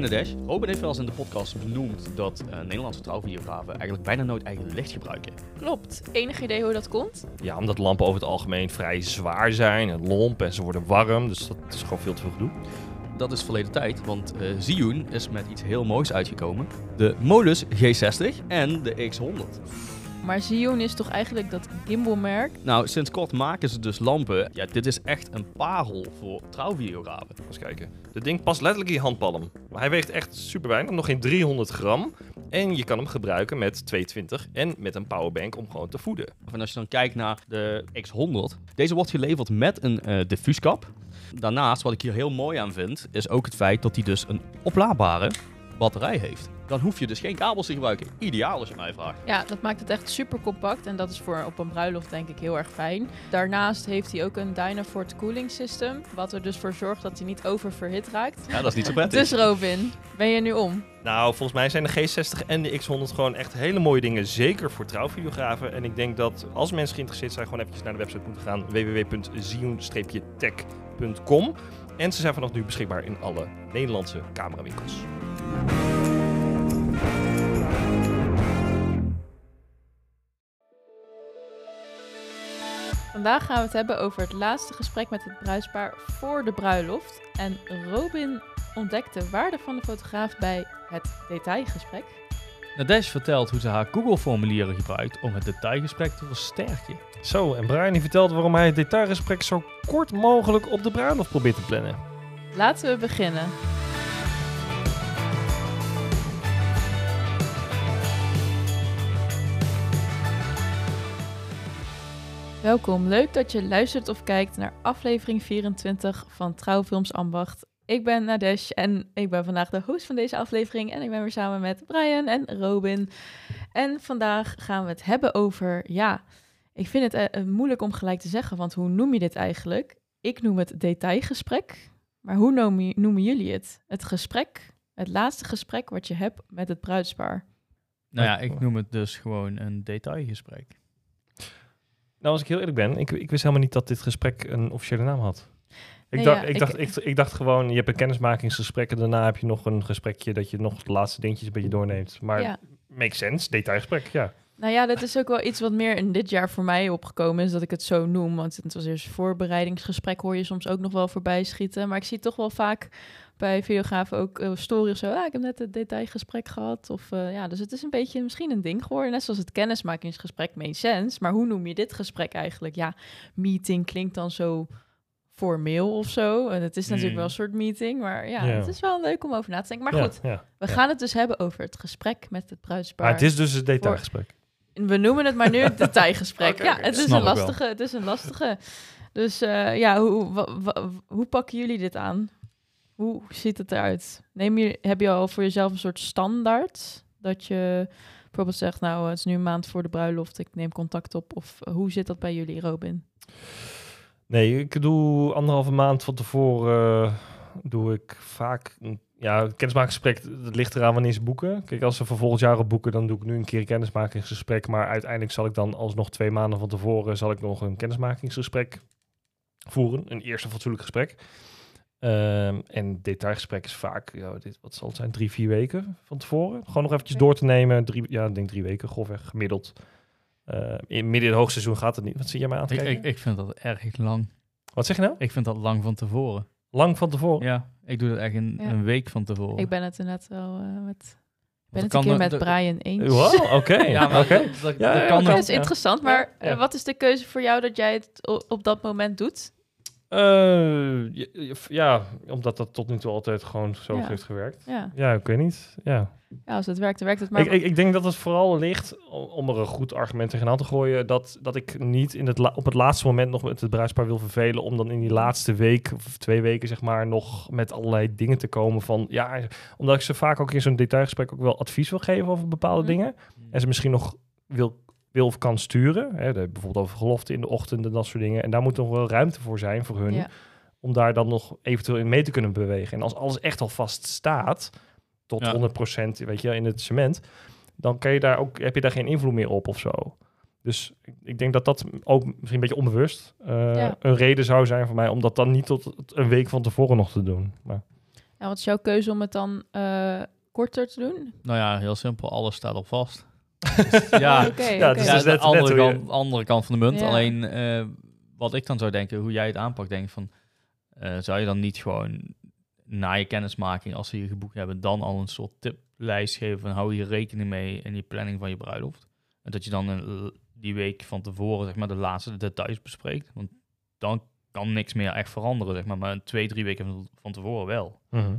Nadesh, Robin heeft wel eens in de podcast benoemd dat uh, Nederlandse trouwvideografen eigenlijk bijna nooit eigen licht gebruiken. Klopt. Enig idee hoe dat komt? Ja, omdat lampen over het algemeen vrij zwaar zijn en lomp en ze worden warm. Dus dat is gewoon veel te veel gedoe. Dat is verleden tijd, want uh, is met iets heel moois uitgekomen. De Molus G60 en de X100. Maar Zhiyun is toch eigenlijk dat gimbalmerk? Nou, sinds kort maken ze dus lampen. Ja, dit is echt een parel voor trouwvideografen. Eens kijken. Dit ding past letterlijk in je handpalm. Maar hij weegt echt super weinig, nog geen 300 gram. En je kan hem gebruiken met 220 en met een powerbank om gewoon te voeden. En als je dan kijkt naar de X100, deze wordt geleverd met een uh, diffuuskap. Daarnaast, wat ik hier heel mooi aan vind, is ook het feit dat hij dus een oplaadbare batterij heeft. Dan hoef je dus geen kabels te gebruiken. Ideaal als je mij vraagt. Ja, dat maakt het echt super compact. En dat is voor op een bruiloft denk ik heel erg fijn. Daarnaast heeft hij ook een Dynafort cooling system. Wat er dus voor zorgt dat hij niet oververhit raakt. Ja, dat is niet zo prettig. Dus Robin, ben je nu om? Nou, volgens mij zijn de G60 en de X100 gewoon echt hele mooie dingen. Zeker voor trouwvideografen. En ik denk dat als mensen geïnteresseerd zijn, gewoon eventjes naar de website moeten gaan. www.zion-tech.com En ze zijn vanaf nu beschikbaar in alle Nederlandse camerawinkels. Vandaag gaan we het hebben over het laatste gesprek met het bruidspaar voor de bruiloft. En Robin ontdekt de waarde van de fotograaf bij het detailgesprek. Nadesh vertelt hoe ze haar Google-formulieren gebruikt om het detailgesprek te versterken. Zo, en Brian die vertelt waarom hij het detailgesprek zo kort mogelijk op de bruiloft probeert te plannen. Laten we beginnen. Welkom, leuk dat je luistert of kijkt naar aflevering 24 van Trouwfilms Ambacht. Ik ben Nadesh en ik ben vandaag de host van deze aflevering en ik ben weer samen met Brian en Robin. En vandaag gaan we het hebben over, ja, ik vind het uh, moeilijk om gelijk te zeggen, want hoe noem je dit eigenlijk? Ik noem het detailgesprek, maar hoe noem noemen jullie het? Het gesprek, het laatste gesprek wat je hebt met het bruidspaar. Nou ja, ik noem het dus gewoon een detailgesprek. Nou, als ik heel eerlijk ben, ik, ik wist helemaal niet dat dit gesprek een officiële naam had. Ik, dacht, ik, dacht, ik, ik, dacht gewoon, je hebt een kennismakingsgesprek en daarna heb je nog een gesprekje dat je nog de laatste dingetjes een beetje doorneemt. Maar ja. makes sense, detailgesprek, ja. Nou ja, dat is ook wel iets wat meer in dit jaar voor mij opgekomen is dat ik het zo noem. Want het was eerst voorbereidingsgesprek, hoor je soms ook nog wel voorbij schieten. Maar ik zie toch wel vaak bij videografen ook uh, story of zo. Ah, ik heb net het detailgesprek gehad. Of, uh, ja, dus het is een beetje misschien een ding geworden. Net zoals het kennismakingsgesprek made sense. Maar hoe noem je dit gesprek eigenlijk? Ja, meeting klinkt dan zo formeel of zo. En het is natuurlijk mm. wel een soort meeting. Maar ja, het is wel leuk om over na te denken. Maar goed, we gaan het dus hebben over het gesprek met het bruidspaar. Maar het is dus het detailgesprek. We noemen het maar nu het detailgesprek. ja, het is, een lastige, het is een lastige. Dus uh, ja, hoe, hoe pakken jullie dit aan? Hoe ziet het eruit? Neem je, heb je al voor jezelf een soort standaard? Dat je bijvoorbeeld zegt, nou, het is nu een maand voor de bruiloft, ik neem contact op. Of hoe zit dat bij jullie, Robin? Nee, ik doe anderhalve maand van tevoren uh, doe ik vaak ja, het kennismakingsgesprek, dat ligt eraan wanneer ze boeken. Kijk, als ze voor volgend jaar op boeken, dan doe ik nu een keer een kennismakingsgesprek. Maar uiteindelijk zal ik dan alsnog twee maanden van tevoren zal ik nog een kennismakingsgesprek voeren. Een eerste fatsoenlijk gesprek. Um, en detailgesprek is vaak, ja, dit, wat zal het zijn, drie, vier weken van tevoren. Gewoon nog eventjes door te nemen. Drie, ja, ik denk drie weken, grofweg, gemiddeld. Uh, in midden in het hoogseizoen gaat het niet. Wat zie jij mij aan het ik, ik, ik, vind dat erg lang. Wat zeg je nou? Ik vind dat lang van tevoren. Lang van tevoren? Ja, ik doe dat echt een, een week van tevoren. Ik ben het net wel uh, met... ben het een keer met Brian eens. Wow, oké. ja, maar okay. dat, dat, ja, kan dat is interessant. Maar uh, wat is de keuze voor jou dat jij het op dat moment doet? Uh, ja, omdat dat tot nu toe altijd gewoon zo heeft gewerkt. Ja. ja, ik weet niet. Ja. ja, als het werkt, dan werkt het. Maar ik, ik, ik, denk dat het vooral ligt, om er een goed argument tegenaan te gooien, dat, dat ik niet in het op het laatste moment nog met het bruispaar wil vervelen, om dan in die laatste week of twee weken, zeg maar, nog met allerlei dingen te komen van, ja, omdat ik ze vaak ook in zo'n detailgesprek ook wel advies wil geven over bepaalde mhm. dingen. En ze misschien nog wil wil of kan sturen. Hè, de, bijvoorbeeld over gelofte in de ochtend en dat soort dingen. En daar moet nog wel ruimte voor zijn voor hun. Om daar dan nog eventueel in mee te kunnen bewegen. En als alles echt al vast staat, tot ja. 100% weet je, in het cement, dan kan je daar ook, heb je daar geen invloed meer op of zo. Dus ik denk dat dat ook misschien een beetje onbewust uh, een reden zou zijn voor mij om dat dan niet tot een week van tevoren nog te doen. Maar... Ja, wat is jouw keuze om het dan eh, korter te doen? Nou ja, heel simpel, alles staat op vast. Ja, Oké, ja, dus de net- andere, net kant, andere kant van de munt. Ja. Alleen eh, wat ik dan zou denken, hoe jij het aanpakt, denk ik van, eh, zou je dan niet gewoon na je kennismaking, als ze je geboekt hebben, dan al een soort tiplijst geven van hou je rekening mee in je planning van je bruiloft? En dat je dan een- die week van tevoren zeg maar de laatste details bespreekt. Want dan kan niks meer echt veranderen, zeg maar. Maar twee, drie weken van- van tevoren wel. Mhm.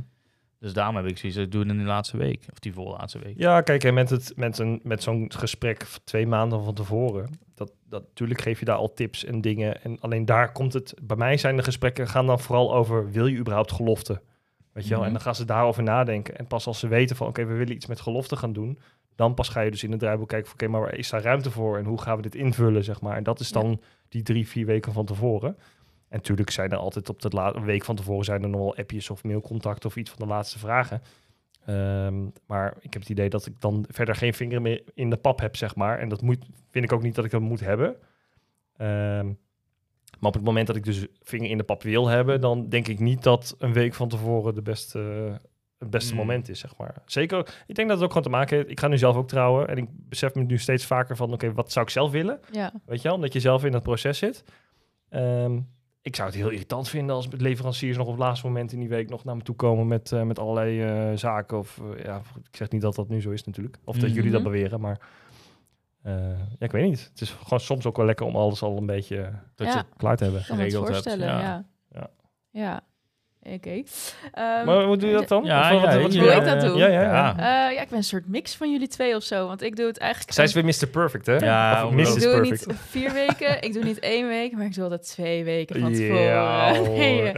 Dus daarom heb ik zoiets, ik doe het in de laatste week. Of die voorlaatste week. Ja, kijk, en met, het, met, een, met zo'n gesprek twee maanden van tevoren, dat, dat, natuurlijk geef je daar al tips en dingen. En alleen daar komt het, bij mij zijn de gesprekken, gaan dan vooral over, wil je überhaupt gelofte? Weet je wel? Mhm. En dan gaan ze daarover nadenken. En pas als ze weten van, oké, we willen iets met gelofte gaan doen, dan pas ga je dus in het draaiboek kijken van, oké, maar waar is daar ruimte voor? En hoe gaan we dit invullen, zeg maar? En dat is dan die drie, vier weken van tevoren. En natuurlijk zijn er altijd op de la- een week van tevoren zijn er nog wel appjes of mailcontact of iets van de laatste vragen. Ehm, maar ik heb het idee dat ik dan verder geen vinger meer in de pap heb, zeg maar. En dat moet, vind ik ook niet dat ik dat moet hebben. Ehm, maar op het moment dat ik dus vinger in de pap wil hebben, dan denk ik niet dat een week van tevoren de beste, het beste Mm. moment is, zeg maar. Zeker, ik denk dat het ook gewoon te maken heeft. Ik ga nu zelf ook trouwen en ik besef me nu steeds vaker van, oké, wat zou ik zelf willen? Ja, Weet je wel, omdat je zelf in dat proces zit. Ehm, ik zou het heel irritant vinden als leveranciers nog op het laatste moment in die week nog naar me toe komen met, eh, met allerlei eh, zaken. Of eh, ja, ik zeg niet dat dat nu zo is natuurlijk. Of dat Mhm. jullie dat beweren, maar eh, ja, ik weet niet. Het is gewoon soms ook wel lekker om alles al een beetje Dat Ja. je klaar te hebben. geregeld hebt, voorstellen, ja. ja. Ja. Oké. Ehm, maar hoe doe je dat dan? Ja, Of wat- ja, wat- ja, Hoe ik dat doe? Ja, ja, ja. Eh, ja, ik ben een soort mix van jullie twee of zo. Want ik doe het eigenlijk... Zij is weer Mr. Perfect, hè? Ja, of. Mrs. ik doe Perfect. niet vier weken, ik doe niet één week, maar ik doe altijd twee weken van tevoren. Ja, hoor. Nee,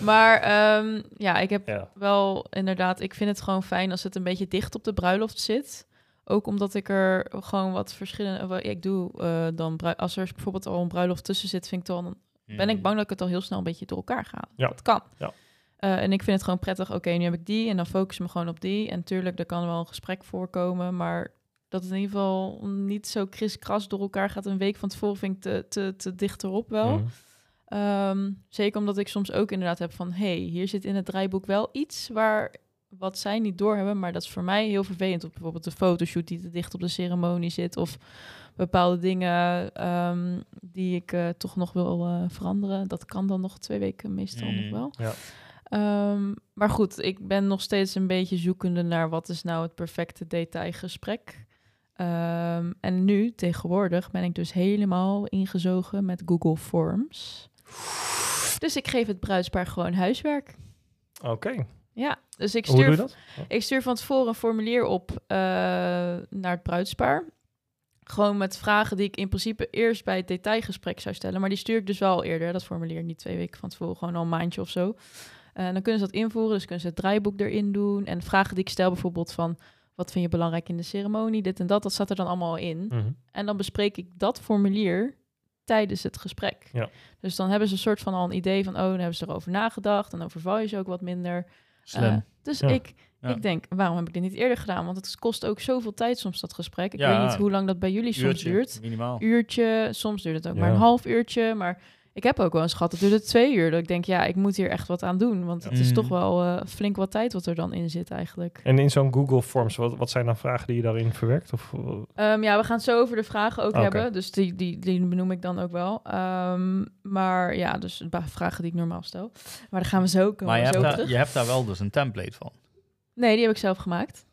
maar ehm, ja, ik heb Ja. wel inderdaad, ik vind het gewoon fijn als het een beetje dicht op de bruiloft zit. Ook omdat ik er gewoon wat verschillende. Ik doe eh, dan als er bijvoorbeeld al een bruiloft tussen zit, vind ik dan ben ik bang dat ik het al heel snel een beetje door elkaar ga. Ja. Dat kan. Ja. Eh, en ik vind het gewoon prettig. Oké, nu heb ik die en dan focus ik me gewoon op die. En tuurlijk, er kan wel een gesprek voorkomen, maar dat het in ieder geval niet zo kriskras door elkaar gaat. Een week van tevoren vind ik te, te, te dichterop wel. Mhm. Ehm, zeker omdat ik soms ook inderdaad heb van... hey, hier zit in het draaiboek wel iets waar wat zij niet doorhebben... maar dat is voor mij heel vervelend. Of bijvoorbeeld de fotoshoot die te dicht op de ceremonie zit... of bepaalde dingen ehm, die ik eh, toch nog wil eh, veranderen. Dat kan dan nog twee weken meestal nog Mm, wel. ja. Ehm, maar goed, ik ben nog steeds een beetje zoekende naar... wat is nou het perfecte detailgesprek... Ehm, en nu, tegenwoordig, ben ik dus helemaal ingezogen met Google Forms. Dus ik geef het bruidspaar gewoon huiswerk. Oké. Ja, dus ik Hoe doe je stuur, dat? ik stuur van tevoren een formulier op eh, naar het bruidspaar. Gewoon met vragen die ik in principe eerst bij het detailgesprek zou stellen. Maar die stuur ik dus wel eerder, dat formulier, niet twee weken van tevoren, gewoon al een maandje of zo. En dan kunnen ze dat invoeren, dus kunnen ze het draaiboek erin doen. En vragen die ik stel bijvoorbeeld van, wat vind je belangrijk in de ceremonie, dit en dat, dat staat er dan allemaal in. Mhm. En dan bespreek ik dat formulier tijdens het gesprek. Ja. Dus dan hebben ze een soort van al een idee van, oh, dan hebben ze erover nagedacht. En dan overval je ze ook wat minder. Slim. Eh, dus Ja. ik, Ja. ik denk, waarom heb ik dit niet eerder gedaan? Want het kost ook zoveel tijd soms, dat gesprek. Ik weet niet hoe lang dat bij jullie soms Uurtje, duurt. Minimaal. Uurtje, soms duurt het ook maar een half uurtje. Maar ik heb ook wel eens gehad, het duurde twee uur. Dat ik denk, ja, ik moet hier echt wat aan doen. Want het is Mm. toch wel eh, flink wat tijd wat er dan in zit eigenlijk. En in zo'n Google Forms, wat, wat zijn dan vragen die je daarin verwerkt? Of, eh, Ehm, ja, we gaan het zo over de vragen ook Oké. hebben. Dus die, die, die benoem ik dan ook wel. Ehm, maar ja, dus de vragen die ik normaal stel. Maar daar gaan we zo komen. Maar je hebt, daar, je hebt daar wel dus een template van. Nee, die heb ik zelf gemaakt.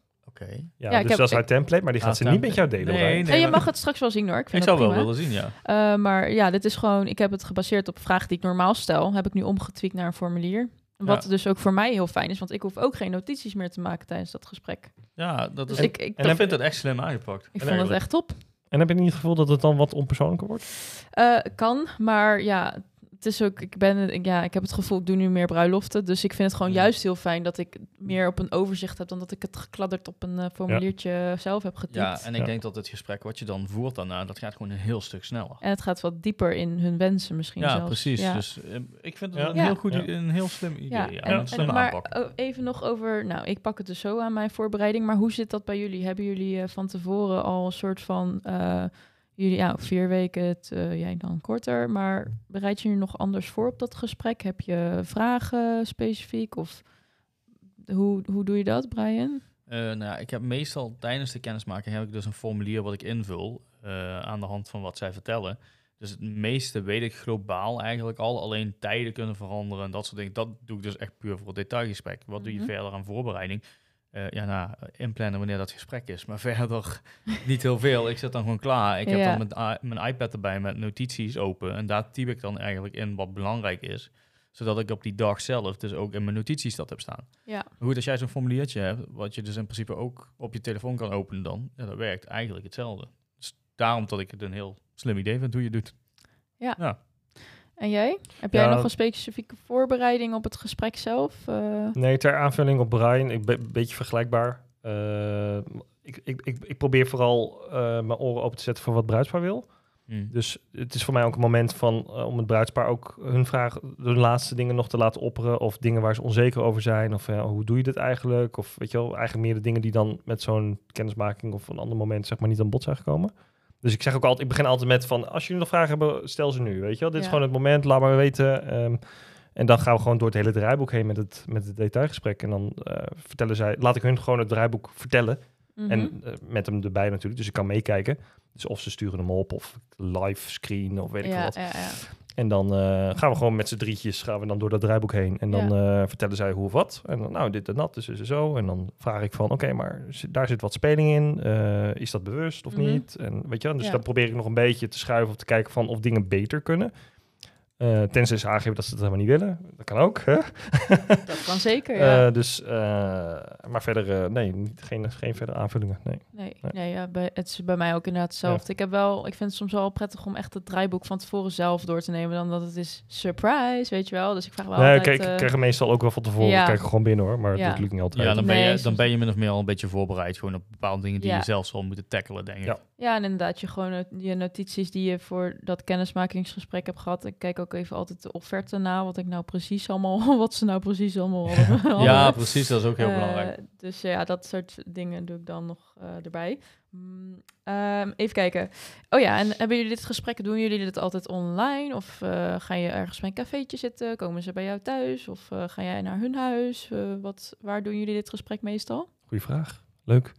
Ja, Ja, dus heb- dat is haar template, maar die gaat Ah, ze niet met jou delen. Nee, je mag het straks wel zien hoor. Ik, vind Ik zou wel willen zien, ja. Eh, maar ja, dit is gewoon, ik heb het gebaseerd op vragen die ik normaal stel. Heb ik nu omgetweekt naar een formulier. Wat Ja. dus ook voor mij heel fijn is, want ik hoef ook geen notities meer te maken tijdens dat gesprek. Ja, dat is... Dus ik, ik, en ik vind het echt slim aangepakt. ik en vond het echt top. En heb je niet het gevoel dat het dan wat onpersoonlijker wordt? Eh, kan, maar ja, het is ook, ik ben, ik- ja, ik heb het gevoel, ik doe nu meer bruiloften. Dus ik vind het gewoon Ja. juist heel fijn dat ik meer op een overzicht heb dan dat ik het gekladderd op een eh, formuliertje zelf heb getypt. Ja, en ik Ja. denk dat het gesprek wat je dan voert daarna, dat gaat gewoon een heel stuk sneller. En het gaat wat dieper in hun wensen misschien Ja, zelfs. precies. Ja. Dus eh, ik vind het Ja. een heel goed, Ja. een heel slim idee. Ja, Ja, en maar aanpak. oh, even nog over, nou, ik pak het dus zo aan mijn voorbereiding, maar hoe zit dat bij jullie? Hebben jullie eh, van tevoren al een soort van, eh, jullie, ja, vier weken, het, eh, jij dan korter, maar bereid je je nog anders voor op dat gesprek? Heb je vragen specifiek of hoe, hoe doe je dat, Brian? Eh, nou ja, ik heb meestal tijdens de kennismaking heb ik dus een formulier wat ik invul eh, aan de hand van wat zij vertellen. Dus het meeste weet ik globaal eigenlijk al. Alleen tijden kunnen veranderen en dat soort dingen. Dat doe ik dus echt puur voor het detailgesprek. Wat doe je Mhm. verder aan voorbereiding? Eh, ja, nou, inplannen wanneer dat gesprek is. Maar verder niet heel veel. Ik zit dan gewoon klaar. Ik heb Ja. dan mijn, mijn iPad erbij met notities open. En daar typ ik dan eigenlijk in wat belangrijk is. Zodat ik op die dag zelf dus ook in mijn notities dat heb staan. Ja, Goed, als jij zo'n formuliertje hebt, wat je dus in principe ook op je telefoon kan openen dan, ja, dat werkt eigenlijk hetzelfde. Dus daarom dat ik het een heel slim idee vind hoe je het doet. En jij? Heb jij Ja. nog een specifieke voorbereiding op het gesprek zelf? Eh, Nee, ter aanvulling op Brian, ik ben een beetje vergelijkbaar. Eh, ik, ik, ik, ik probeer vooral eh, mijn oren open te zetten voor wat bruidspaar wil. Hm. Dus het is voor mij ook een moment van, om het bruidspaar ook hun vraag, hun laatste dingen nog te laten opperen. Of dingen waar ze onzeker over zijn. Of hoe doe je dit eigenlijk? Of weet je wel, eigenlijk meer de dingen die dan met zo'n kennismaking of een ander moment zeg maar niet aan bod zijn gekomen. Dus ik zeg ook altijd, ik begin altijd met van, als jullie nog vragen hebben, stel ze nu. Weet je wel, dit is gewoon het moment, laat maar weten. Ehm, en dan gaan we gewoon door het hele draaiboek heen met het, met het detailgesprek. En dan eh, vertellen zij, laat ik hun gewoon het draaiboek vertellen. mhm. En eh, met hem erbij natuurlijk, dus ik kan meekijken. Dus of ze sturen hem op, of live screen, of weet ik ja, wat. ja, ja. En dan eh, gaan we gewoon met z'n drietjes gaan we dan door dat draaiboek heen. En dan eh, vertellen zij hoe of wat. En dan, nou, dit en dat, dus is er zo. En dan vraag ik van, oké, maar daar zit wat speling in. Eh, is dat bewust of Mhm. niet? En weet je, dus Ja. dan probeer ik nog een beetje te schuiven of te kijken van of dingen beter kunnen. Eh tenzij ze aangeven dat ze het helemaal niet willen. Dat kan ook. Hè? Dat kan zeker, ja. Eh, dus, eh, maar verder, eh, nee, niet, geen, geen verdere aanvullingen. Nee. Nee, Nee. nee ja, bij, het is bij mij ook inderdaad hetzelfde. Ik, heb wel, ik vind het soms wel prettig om echt het draaiboek van tevoren zelf door te nemen... dan dat het is surprise, weet je wel. Dus ik vraag wel Nee, altijd... kijk, ik krijg meestal ook wel van tevoren. ja. Ik kijk gewoon binnen hoor, maar Ja. dat lukt niet altijd. Ja, dan ben, Nee, je, dan ben je min of meer al een beetje voorbereid gewoon op bepaalde dingen die Ja. je zelf zal moeten tackelen, denk ik. Ja. Ja, en inderdaad, je gewoon je notities die je voor dat kennismakingsgesprek hebt gehad. Ik kijk ook even altijd de offerte na, wat ik nou precies allemaal, wat ze nou precies allemaal hadden. Ja, precies, dat is ook heel Eh, belangrijk. Dus ja, dat soort dingen doe ik dan nog eh, erbij. Mm, ehm, even kijken. Oh ja, en hebben jullie dit gesprek, doen jullie dit altijd online? Of eh, ga je ergens bij een cafeetje zitten? Komen ze bij jou thuis? Of eh, ga jij naar hun huis? Eh, wat, waar doen jullie dit gesprek meestal? Goeie vraag. Leuk.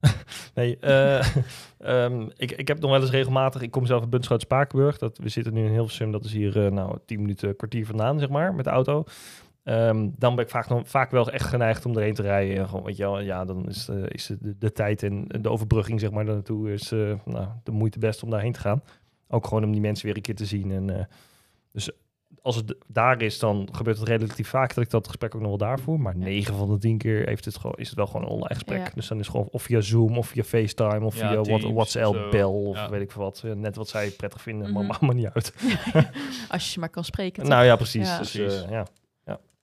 nee, eh, ehm, ik, ik heb nog wel eens regelmatig... Ik kom zelf uit Bunschoot Spakenburg. Dat, we zitten nu in Hilversum. Dat is hier eh, nou tien minuten, kwartier vandaan, zeg maar, met de auto. Ehm, dan ben ik vaak, nog, vaak wel echt geneigd om erheen te rijden. En gewoon, weet je wel, ja, dan is, de, is de, de tijd en de overbrugging, zeg maar, naartoe is nou, de moeite best om daarheen te gaan. Ook gewoon om die mensen weer een keer te zien. En, dus als het daar is, dan gebeurt het relatief vaak dat ik dat gesprek ook nog wel daar voer. Maar 9 van de 10 keer heeft het gewoon, is het wel gewoon een online gesprek. Ja. Dus dan is het gewoon of via Zoom of via FaceTime of Ja, via Teams, What- WhatsApp, zo. bel of Ja. weet ik veel wat. Net wat zij prettig vinden, maar Mhm. maakt me niet uit. Als je maar kan spreken. nou ja, precies. Ja. Dus, Precies. eh, ja.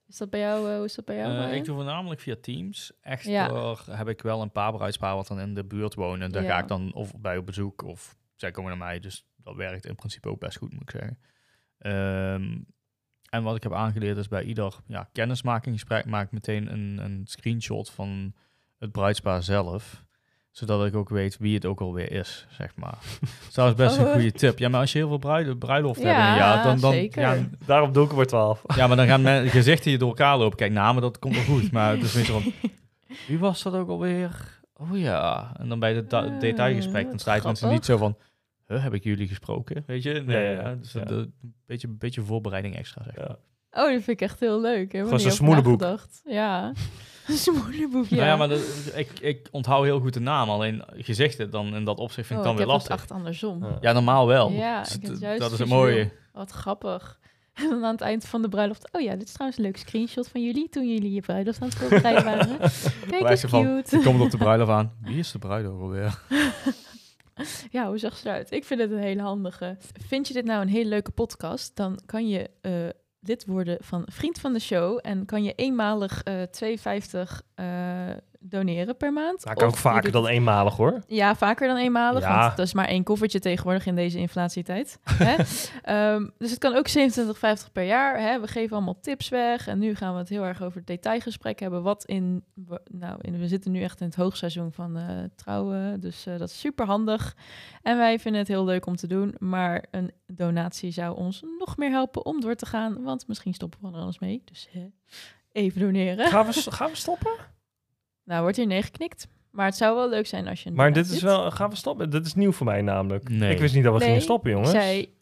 Is dat bij jou? eh, hoe is dat bij jou? Eh, ik doe voornamelijk via Teams. Echter Ja. heb ik wel een paar bruidspaar wat dan in de buurt wonen. En daar Ja. ga ik dan of bij op bezoek of zij komen naar mij. Dus dat werkt in principe ook best goed, moet ik zeggen. Ehm, en wat ik heb aangeleerd is bij ieder ja, kennismakingsgesprek maak ik meteen een, een screenshot van het bruidspaar zelf. Zodat ik ook weet wie het ook alweer is, zeg maar. dat is best Oh. een goede tip. Ja, maar als je heel veel bruid, bruiloften Ja, hebt in een jaar, dan, dan zeker. ja, Daarom doe ik er maar 12. ja, maar dan gaan men, gezichten je door elkaar lopen. Kijk, namen, dat komt wel goed. Maar het is meestal van... Wie was dat ook alweer? Oh ja. En dan bij het detailgesprek, dan sta je mensen niet zo van... Huh, heb ik jullie gesproken? Weet je? Nee, Ja, ja, ja. Dus Ja. dat- een beetje, beetje voorbereiding extra, zeg maar. Ja. Oh, dat vind ik echt heel leuk. Gewoon niet zo'n over smoelenboek. Ja, een smoelenboek, ja. Nou ja, maar dat- ik, ik onthoud heel goed de naam. Alleen gezichten dan in dat opzicht vind ik Oh, dan ik weer heb het lastig. echt andersom. Ja. Ja, normaal wel. Ja, Dus ik dat is het mooie. Wat grappig. En dan aan het eind van de bruiloft... Oh ja, dit is trouwens een leuk screenshot van jullie... toen jullie je bruiloft aan het voorbereiden waren. Kijk, ervan. cute. Je komt op de bruiloft aan. Wie is de bruid ook alweer? Ja, hoe zag ze eruit? Ik vind het een hele handige. Vind je dit nou een hele leuke podcast? Dan kan je eh, lid worden van Vriend van de Show. En kan je eenmalig eh 2,50 eh, doneren per maand. Maar ik ook vaker doet dan eenmalig hoor. Ja, vaker dan eenmalig, Ja. want dat is maar één koffertje tegenwoordig in deze inflatietijd. hè? Ehm, dus het kan ook 27,50 per jaar. Hè? We geven allemaal tips weg en nu gaan we het heel erg over het detailgesprek hebben. Wat in, nou, in, we zitten nu echt in het hoogseizoen van eh, trouwen, dus eh, dat is super handig. En wij vinden het heel leuk om te doen, maar een donatie zou ons nog meer helpen om door te gaan, want misschien stoppen we er anders mee. Dus hè, even doneren. Gaan we, gaan we stoppen? Nou, wordt hier nee geknikt. Maar het zou wel leuk zijn als je... Maar dit is wel, gaan we stoppen? Dit is nieuw voor mij namelijk. Nee. Ik wist niet dat we Nee, gingen stoppen, jongens. Zei,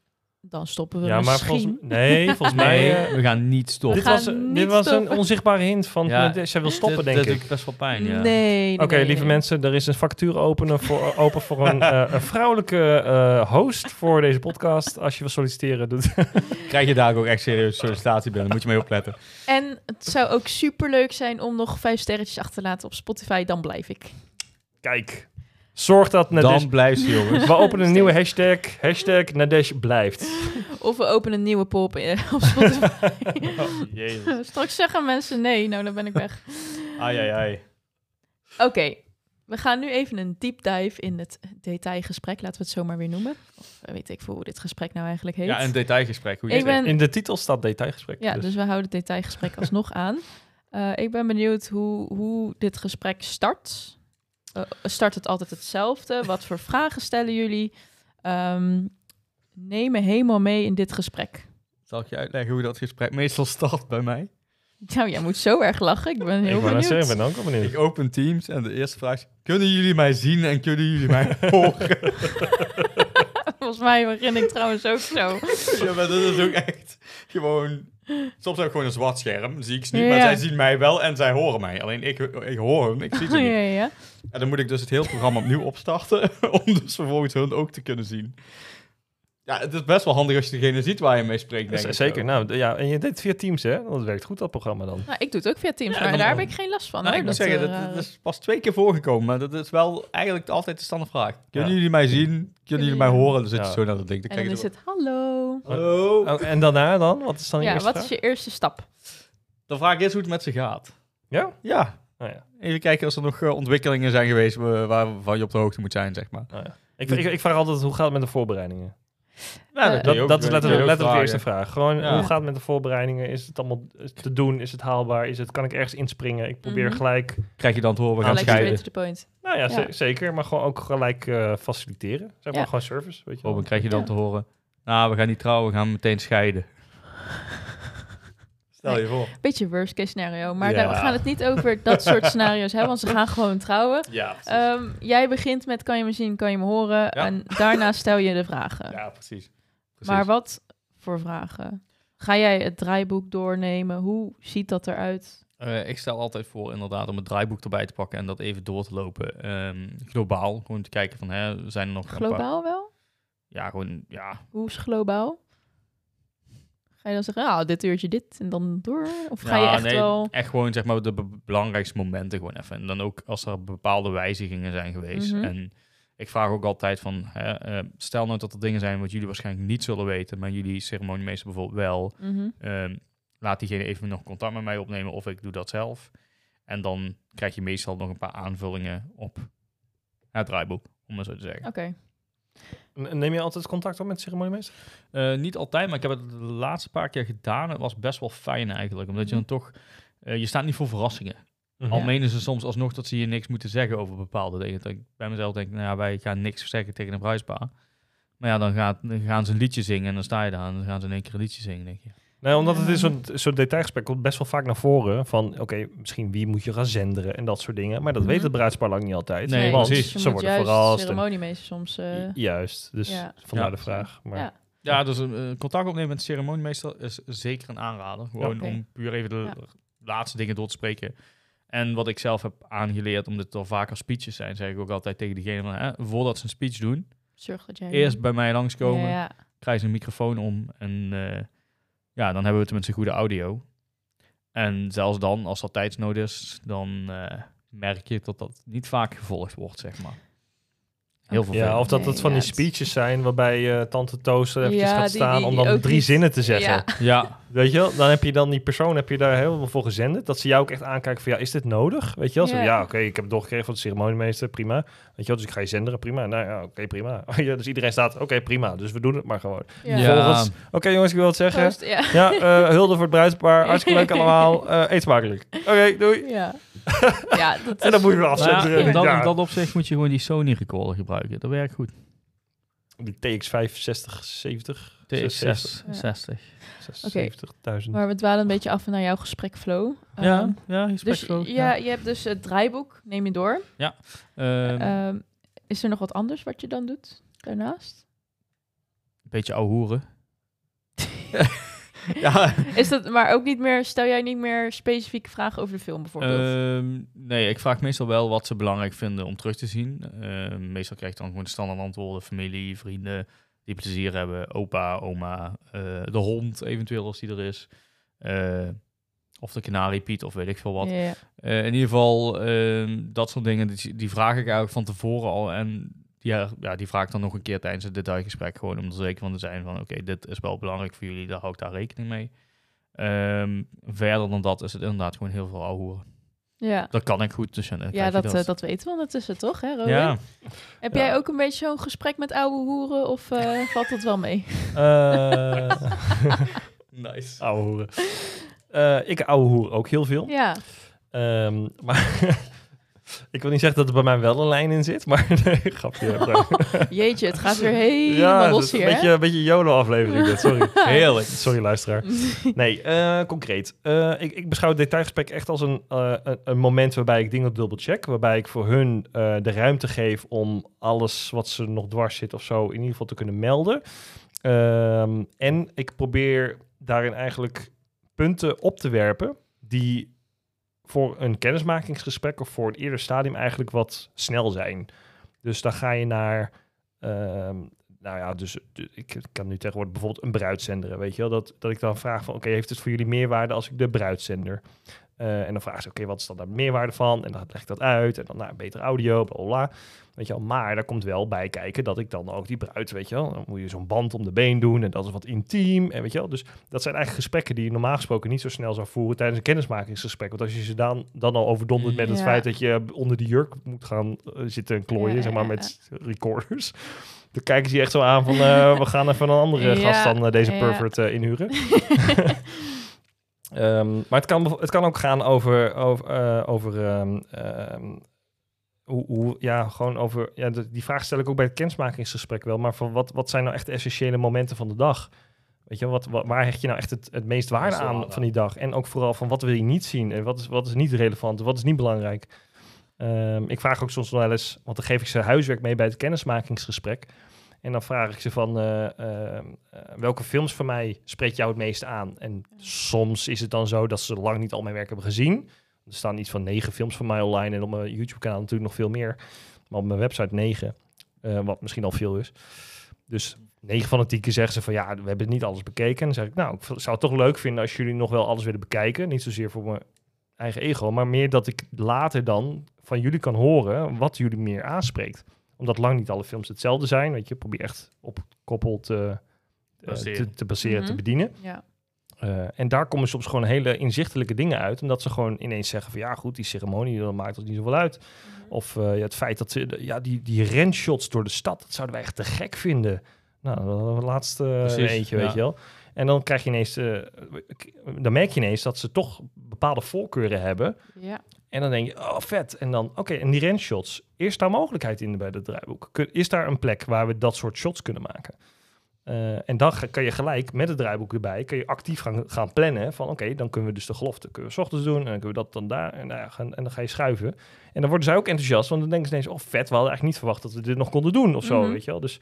dan stoppen we ja, maar misschien. volgens, nee, volgens mij... Nee, eh, we gaan niet stoppen. dit was, dit niet was een onzichtbare hint van, Ja, eh, zij wil stoppen, Dit- denk dit ik. doet ik best wel pijn, ja. Nee, Oké, nee, lieve nee. mensen, er is een vacature openen voor, open voor een, eh, een vrouwelijke eh, host voor deze podcast. Als je wil solliciteren, doet Krijg je daar ook echt serieus sollicitatie binnen, moet je mee opletten. En het zou ook super leuk zijn om nog vijf sterretjes achter te laten op Spotify. Dan blijf ik. Kijk, zorg dat Dan Nadesh... blijft ze, jongens. We openen een nieuwe hashtag, hashtag Nadesh blijft. Of we openen een nieuwe pop in- op Spotify. Jezus. Straks zeggen mensen nee, nou dan ben ik weg. Ai, ai, ai. Oké, we gaan nu even een deep dive in het detailgesprek. Laten we het zomaar weer noemen. Of eh, weet ik veel hoe dit gesprek nou eigenlijk heet. Ja, een detailgesprek. Hoe je ik zegt. ben, In de titel staat detailgesprek. ja, dus. dus we houden het detailgesprek alsnog aan. Eh, ik ben benieuwd hoe, hoe dit gesprek start. Eh, start het altijd hetzelfde? Wat voor vragen stellen jullie? Ehm, neem me helemaal mee in dit gesprek. Zal ik je uitleggen hoe dat gesprek meestal start bij mij? Nou, jij moet zo erg lachen. Ik ben heel ik benieuwd. zeggen, ik ben ook benieuwd. Ik open Teams en de eerste vraag is... Kunnen jullie mij zien en kunnen jullie mij horen? Volgens mij begin ik trouwens ook zo. ja, maar dat is ook echt gewoon... Soms heb ik gewoon een zwart scherm, zie ik ze niet. Ja. Maar zij zien mij wel en zij horen mij. Alleen ik, ik hoor hun, ik zie ze ja, niet. ja, ja. En dan moet ik dus het hele programma opnieuw opstarten... om dus vervolgens hun ook te kunnen zien. Ja, het is best wel handig als je degene ziet waar je mee spreekt, denk ik. Zeker, nou ja, en je deed het via Teams, hè? Dat werkt goed, dat programma dan. Nou, ik doe het ook via Teams, Ja, maar dan- daar heb ik geen last van. Nou, hoor, ik moet dat, zeggen, eh, dat, rare- dat is pas twee keer voorgekomen, maar dat is wel eigenlijk altijd de standaardvraag. Kunnen Ja. jullie mij zien? Kunnen jullie mij horen? Dan zit je zo naar dat ding. Dan En dan krijg is het hallo. Oh, en daarna dan? Wat is dan je Ja, eerste wat is je eerste stap? Dan vraag ik eerst hoe het met ze gaat. Ja? Ja. Oh, ja. Even kijken als er nog eh, ontwikkelingen zijn geweest wa- waarvan je op de hoogte moet zijn, zeg maar. Oh, ja. Ik, ik, ik vraag altijd, hoe gaat het met de voorbereidingen? Nou, je Dat, is letterlijk, letterlijk eerste vraag. Gewoon, Ja. hoe gaat het met de voorbereidingen? Is het allemaal te doen? Is het haalbaar? Is het, kan ik ergens inspringen? Ik probeer Mhm. gelijk... Krijg je dan te horen, we gaan scheiden. straight to the point. Nou ja, Ja. ze- zeker. Maar gewoon ook gelijk eh, faciliteren. Zeg maar Ja. gewoon service, weet je Oh, dan krijg je dan Ja. te horen. Nou, we gaan niet trouwen, we gaan meteen scheiden. Stel je voor. Beetje worst case scenario. Maar Ja. daar- we gaan het niet over dat soort scenario's hebben, want ze gaan gewoon trouwen. Ja. Ehm, jij begint met kan je me zien, kan je me horen. En daarna stel je de vragen. Ja, precies. precies. maar wat voor vragen? Ga jij het draaiboek doornemen? Hoe ziet dat eruit? Eh, ik stel altijd voor inderdaad om het draaiboek erbij te pakken en dat even door te lopen. Ehm, globaal, gewoon te kijken van, hè, zijn er nog een paar... Globaal wel? Ja, gewoon, ja. Hoe is globaal? Ga je dan zeggen, nou, dit uurtje dit en dan door? Of ga je echt nee, wel... Echt gewoon, zeg maar, de be- belangrijkste momenten gewoon even. En dan ook als er bepaalde wijzigingen zijn geweest. Mhm. En ik vraag ook altijd van, hè, eh, stel nou dat er dingen zijn wat jullie waarschijnlijk niet zullen weten, maar jullie ceremoniemeester bijvoorbeeld wel. Mhm. Ehm, laat diegene even nog contact met mij opnemen of ik doe dat zelf. En dan krijg je meestal nog een paar aanvullingen op het draaiboek, om maar zo te zeggen. Oké. Neem je altijd contact op met de ceremoniemeester? Eh, niet altijd, maar ik heb het de laatste paar keer gedaan. Het was best wel fijn eigenlijk, omdat je dan toch... eh, je staat niet voor verrassingen. Al Ja. menen ze soms alsnog dat ze je niks moeten zeggen over bepaalde dingen. Dat ik bij mezelf denk, nou ja, wij gaan niks zeggen tegen een bruispaar. Maar ja, dan, gaat, dan gaan ze een liedje zingen en dan sta je daar en dan gaan ze in één keer een liedje zingen, denk je. Nee, omdat het is zo'n zo'n detailgesprek komt best wel vaak naar voren. Van, oké, misschien wie moet je gaan zenderen en dat soort dingen. Maar dat Mhm. weet het bruidspaar lang niet altijd. Nee, want precies. ze worden juist verrast. ceremoniemeester soms... eh, Ju- Juist, dus ja. vandaar Ja. de vraag. Maar Ja. Ja, dus eh, contact opnemen met de ceremoniemeester is zeker een aanrader. Gewoon om puur even de Ja. laatste dingen door te spreken. En wat ik zelf heb aangeleerd, omdat het al vaker speeches zijn, zeg ik ook altijd tegen diegene van, hè, voordat ze een speech doen, Zorg dat jij... eerst bij mij langskomen, Ja, ja. krijgen ze een microfoon om en eh, ja, dan hebben we tenminste goede audio. En zelfs dan, als dat tijdsnood is, dan eh, merk je dat dat niet vaak gevolgd wordt, zeg maar. Heel veel ja, of dat het Nee, van ja, die het- speeches zijn waarbij eh, tante Toos er eventjes Ja, gaat die- staan die- om dan drie niet- zinnen te zeggen. Ja. Ja, Weet je wel? Dan heb je dan die persoon heb je daar heel veel voor gezenden. Dat ze jou ook echt aankijken van, ja, is dit nodig? Weet je wel? Zo, Ja. ja, oké, ik heb het doorgekregen van de ceremoniemeester, prima. Weet je wel? Dus ik ga je zenderen, prima. Nou ja, oké, prima. ja, dus iedereen staat, oké, prima. Dus we doen het maar gewoon. Ja. Oké jongens, ik wil het zeggen. Ja. Ja, eh, hulde voor het bruidspaar. Hartstikke leuk allemaal. Eh, eet smakelijk. Oké, doei. Ja. ja, dat En dan is- moet je weer Nou afzetten. ja, in, dat, ja. in dat opzicht moet je gewoon die Sony recorder gebruiken. Dat werkt goed. Die TX5 60, 70, TX 60. 70.000. Maar we dwalen een beetje af naar jouw gesprek flow. Ja, Ehm, ja, dus gespreksvloog, ja, je hebt dus het draaiboek, neem je door. Ehm, Ehm, is er nog wat anders wat je dan doet daarnaast? Een beetje ouwe hoeren. ja, Is dat maar ook niet meer, stel jij niet meer specifieke vragen over de film bijvoorbeeld? Ehm, nee, ik vraag meestal wel wat ze belangrijk vinden om terug te zien. Ehm, meestal krijg ik dan gewoon de standaard antwoorden. Familie, vrienden die plezier hebben. Opa, oma, eh, de hond eventueel als die er is. Eh, of de kanariepiet of weet ik veel wat. Ja, ja. Eh, in ieder geval, ehm, dat soort dingen, die, die vraag ik eigenlijk van tevoren al. En die, ja, ja, die vraag ik dan nog een keer tijdens het detailgesprek. Gewoon om er zeker van te zijn van, oké, dit is wel belangrijk voor jullie. Daar hou ik daar rekening mee. Ehm, verder dan dat is het inderdaad gewoon heel veel ouwe. ja. Dat kan ik goed, dus dan Ja, dat, eh, dat weten we ondertussen toch, hè, Robin? Ja, Heb Ja. jij ook een beetje zo'n gesprek met oude hoeren of eh, valt dat wel mee? Eh nice. ouwe hoeren. Eh, ik ouwe hoer ook heel veel. Ja, Ehm, maar ik wil niet zeggen dat er bij mij wel een lijn in zit, maar nee, grapje. jeetje, het gaat weer helemaal ja, los hier, een beetje, een beetje YOLO-aflevering dit, sorry. Heerlijk. Sorry, luisteraar. Nee, eh, concreet. Eh, ik, ik beschouw het detailgesprek echt als een, eh, een, een moment waarbij ik dingen dubbel check. Waarbij ik voor hun de ruimte geef om alles wat ze nog dwars zit of zo in ieder geval te kunnen melden. Ehm, en ik probeer daarin eigenlijk punten op te werpen die voor een kennismakingsgesprek of voor het eerder stadium eigenlijk wat snel zijn. Dus dan ga je naar, ehm, nou ja, dus ik kan nu tegenwoordig bijvoorbeeld een bruid zenderen, weet je wel? Dat, dat ik dan vraag van, oké, heeft het voor jullie meerwaarde als ik de bruid Eh, en dan vragen ze, oké, wat is dan daar meerwaarde van? En dan leg ik dat uit. En dan, nou, beter audio, bla, bla. Weet je wel, maar daar komt wel bij kijken dat ik dan ook die bruid, weet je wel, dan moet je zo'n band om de been doen en dat is wat intiem. En weet je wel, dus dat zijn eigenlijk gesprekken die je normaal gesproken niet zo snel zou voeren tijdens een kennismakingsgesprek. Want als je ze dan, dan al overdondert met het Ja. feit dat je onder die jurk moet gaan eh, zitten en klooien, Ja, zeg maar, ja, met recorders. Dan kijken ze je echt zo aan van, eh, we gaan even een andere gast dan deze pervert inhuren. Ehm, maar het kan, het kan ook gaan over, over, eh, over ehm, ehm, hoe, hoe, ja, gewoon over, ja, de- die vraag stel ik ook bij het kennismakingsgesprek wel, maar van wat, wat zijn nou echt de essentiële momenten van de dag? Weet je, wat, wat, waar hecht je nou echt het, het meest waarde aan van die dag? En ook vooral van wat wil je niet zien en wat is, wat is niet relevant, wat is niet belangrijk? Ik vraag ook soms wel eens, want dan geef ik ze huiswerk mee bij het kennismakingsgesprek. En dan vraag ik ze van eh, ehm, eh, welke films van mij spreekt jou het meest aan? En soms is het dan zo dat ze lang niet al mijn werk hebben gezien. Er staan iets van negen films van mij online en op mijn YouTube-kanaal natuurlijk nog veel meer. Maar op mijn website negen, eh, wat misschien al veel is. Dus negen van de tien keer zeggen ze van ja, we hebben niet alles bekeken. En dan zeg ik nou, ik zou het toch leuk vinden als jullie nog wel alles willen bekijken. Niet zozeer voor mijn eigen ego, maar meer dat ik later dan van jullie kan horen wat jullie meer aanspreekt. Omdat lang niet alle films hetzelfde zijn. Weet je, probeer echt op koppel te, eh, Baseren. te, te baseren, te Mhm. bedienen. ja. Eh, en daar komen soms gewoon hele inzichtelijke dingen uit. Omdat ze gewoon ineens zeggen van ja goed, die ceremonie, dat maakt ons niet zoveel uit. Of eh, ja, het feit dat ze, ja, die, die renshots door de stad, dat zouden wij echt te gek vinden. Nou, dat hadden we laatst eh, Precies, eentje, ja. weet je wel. En dan krijg je ineens, eh, dan merk je ineens dat ze toch bepaalde voorkeuren hebben. ja. En dan denk je, oh vet. En dan, oké, en die renshots, is daar mogelijkheid in bij het draaiboek? Is daar een plek waar we dat soort shots kunnen maken? Eh, en dan kan je gelijk met het draaiboek erbij, kun je actief gaan, gaan plannen van oké, dan kunnen we dus de gelofte kunnen we 's ochtends doen en dan kunnen we dat dan daar en, nou ja, gaan, en dan ga je schuiven. En dan worden zij ook enthousiast, want dan denken ze ineens, oh vet, we hadden eigenlijk niet verwacht dat we dit nog konden doen of zo, Mhm. weet je wel. Dus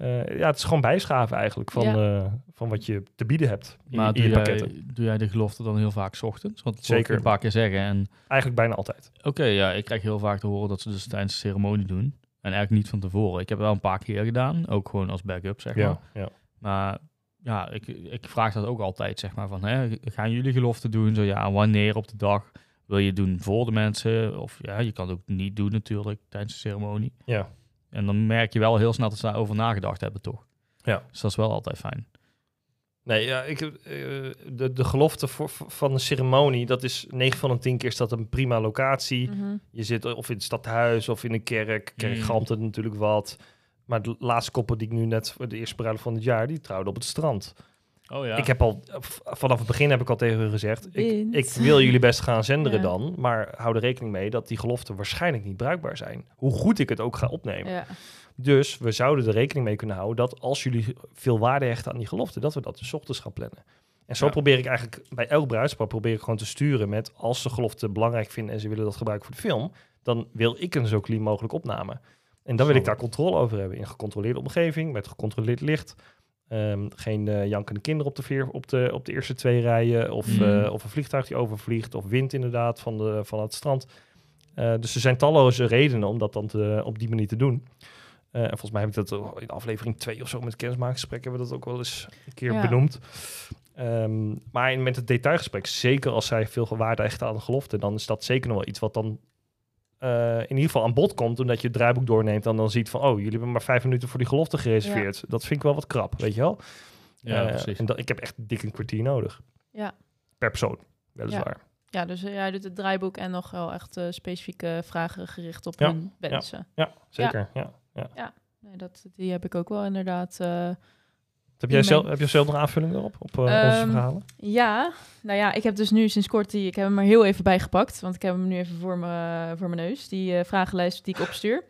eh, ja, het is gewoon bijschaven eigenlijk van, Ja. eh, van wat je te bieden hebt in, Maar in doe je jij, pakketten. doe jij de gelofte dan heel vaak 's ochtends? Want dat ik Zeker. je een paar keer zeggen. En Eigenlijk bijna altijd. Oké, ja, ik krijg heel vaak te horen dat ze dus tijdens de ceremonie doen. En eigenlijk niet van tevoren. Ik heb het wel een paar keer gedaan, ook gewoon als backup, zeg maar. Ja, ja. Maar ja, ik, ik vraag dat ook altijd, zeg maar, van, hè, gaan jullie gelofte doen? Zo ja, wanneer op de dag? Wil je het doen voor de mensen? Of ja, je kan het ook niet doen natuurlijk tijdens de ceremonie. ja. En dan merk je wel heel snel dat ze daarover nagedacht hebben, toch? Ja. Dus dat is wel altijd fijn. Nee, ja, ik, eh, de, de gelofte voor, van de ceremonie, dat is 9 van de 10 keer is dat een prima locatie. Mhm. Je zit of in het stadhuis of in een kerk. Kerk Mm. galmt het natuurlijk wat. Maar de laatste koppel die ik nu net, voor de eerste bruiloft van het jaar, die trouwden op het strand. Oh ja. Ik heb al, vanaf het begin heb ik al tegen hun gezegd, ik, ik wil jullie best gaan zenderen Ja. dan, maar hou er rekening mee dat die geloften waarschijnlijk niet bruikbaar zijn. Hoe goed ik het ook ga opnemen. Ja. Dus we zouden er rekening mee kunnen houden dat als jullie veel waarde hechten aan die gelofte, dat we dat dus ochtends gaan plannen. En zo Ja. probeer ik eigenlijk bij elk bruidspaar probeer ik gewoon te sturen met als ze gelofte belangrijk vinden en ze willen dat gebruiken voor de film, dan wil ik een zo clean mogelijk opname. En dan wil ik daar controle over hebben in een gecontroleerde omgeving met gecontroleerd licht. Ehm, geen eh, jankende kinderen op de, veer, op, de, op de eerste twee rijen. Of, Mm. eh, of een vliegtuig die overvliegt. Of wind inderdaad van, de, van het strand. Eh, dus er zijn talloze redenen om dat dan te, op die manier te doen. En volgens mij heb ik dat in aflevering 2 of zo met kennismakingsgesprek hebben we dat ook wel eens een keer Ja. benoemd. Ehm, maar in- met het detailgesprek, zeker als zij veel waarde hechten aan de gelofte, dan is dat zeker nog wel iets wat dan eh, in ieder geval aan bod komt, omdat je het draaiboek doorneemt en dan ziet van, oh, jullie hebben maar vijf minuten voor die gelofte gereserveerd. Dat vind ik wel wat krap, weet je wel? Ja, Eh, precies. En dat, ik heb echt dik een kwartier nodig. Ja. Per persoon, weliswaar. Ja, dus eh, jij doet het draaiboek en nog wel echt eh, specifieke vragen gericht op Ja, hun wensen. Ja, zeker. Ja. Ja. Nee, dat, die heb ik ook wel inderdaad. Heb, jij zelf, heb je zelf nog aanvulling erop, op eh, onze Ehm, verhalen? ja, nou ja, ik heb dus nu sinds kort die, ik heb hem er heel even bij gepakt, want ik heb hem nu even voor me voor mijn neus, die eh, vragenlijst die ik opstuur.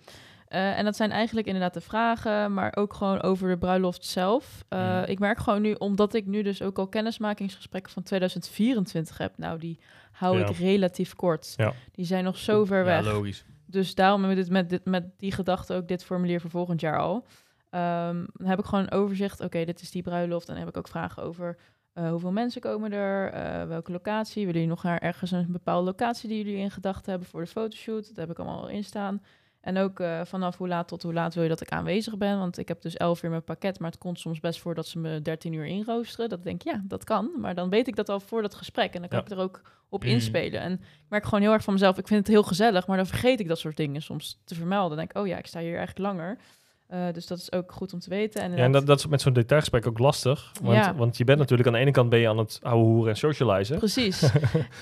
Eh, en dat zijn eigenlijk inderdaad de vragen, maar ook gewoon over de bruiloft zelf. Eh, Mhm. Ik merk gewoon nu, omdat ik nu dus ook al kennismakingsgesprekken van 2024 heb, nou die hou Ja. ik relatief kort. Ja. Die zijn nog zo ver Ja, weg. logisch. Dus daarom heb ik dit met, dit, met die gedachte ook dit formulier voor volgend jaar al. Ehm, dan heb ik gewoon een overzicht. Oké, dit is die bruiloft. Dan heb ik ook vragen over eh, hoeveel mensen komen er, eh, welke locatie. Willen jullie nog naar ergens een bepaalde locatie die jullie in gedachten hebben voor de fotoshoot? Dat heb ik allemaal al in staan. En ook eh, vanaf hoe laat tot hoe laat wil je dat ik aanwezig ben? Want ik heb dus 11 uur mijn pakket, maar het komt soms best voor dat ze me 13 uur inroosteren. Dat denk ik, ja, dat kan. Maar dan weet ik dat al voor dat gesprek en dan kan Ja. ik er ook op Mhm. inspelen. En ik merk gewoon heel erg van mezelf, ik vind het heel gezellig, maar dan vergeet ik dat soort dingen soms te vermelden. Dan denk ik, oh ja, ik sta hier eigenlijk langer. Eh, dus dat is ook goed om te weten. En Ja, en dat, dat is met zo'n detailgesprek ook lastig. Want, Ja. want je bent natuurlijk aan de ene kant ben je aan het ouwe hoeren en socializen. Precies. En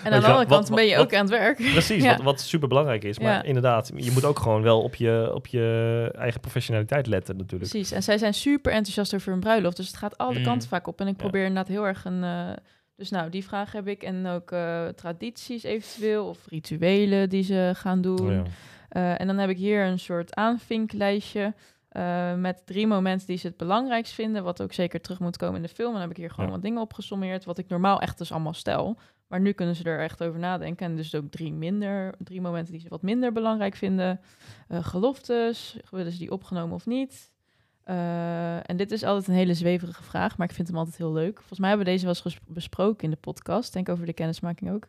aan de andere wat- kant ben je wat- ook aan het werk. Precies, Ja. wat, wat super belangrijk is. Maar inderdaad, je moet ook gewoon wel op je, op je eigen professionaliteit letten natuurlijk. Precies. En zij zijn super enthousiast over hun bruiloft. Dus het gaat alle Mm. kanten vaak op. En ik probeer inderdaad heel erg een... eh, dus nou, die vraag heb ik. En ook eh, tradities eventueel. Of rituelen die ze gaan doen. Oh en dan heb ik hier een soort aanvinklijstje eh, met drie momenten die ze het belangrijkst vinden, wat ook zeker terug moet komen in de film. En dan heb ik hier gewoon Ja. wat dingen opgesommeerd, wat ik normaal echt dus allemaal stel. Maar nu kunnen ze er echt over nadenken. En dus ook drie, minder, drie momenten die ze wat minder belangrijk vinden. Eh, geloftes, willen ze die opgenomen of niet? Eh, en dit is altijd een hele zweverige vraag, maar ik vind hem altijd heel leuk. Volgens mij hebben we deze wel eens besproken in de podcast. Denk over de kennismaking ook.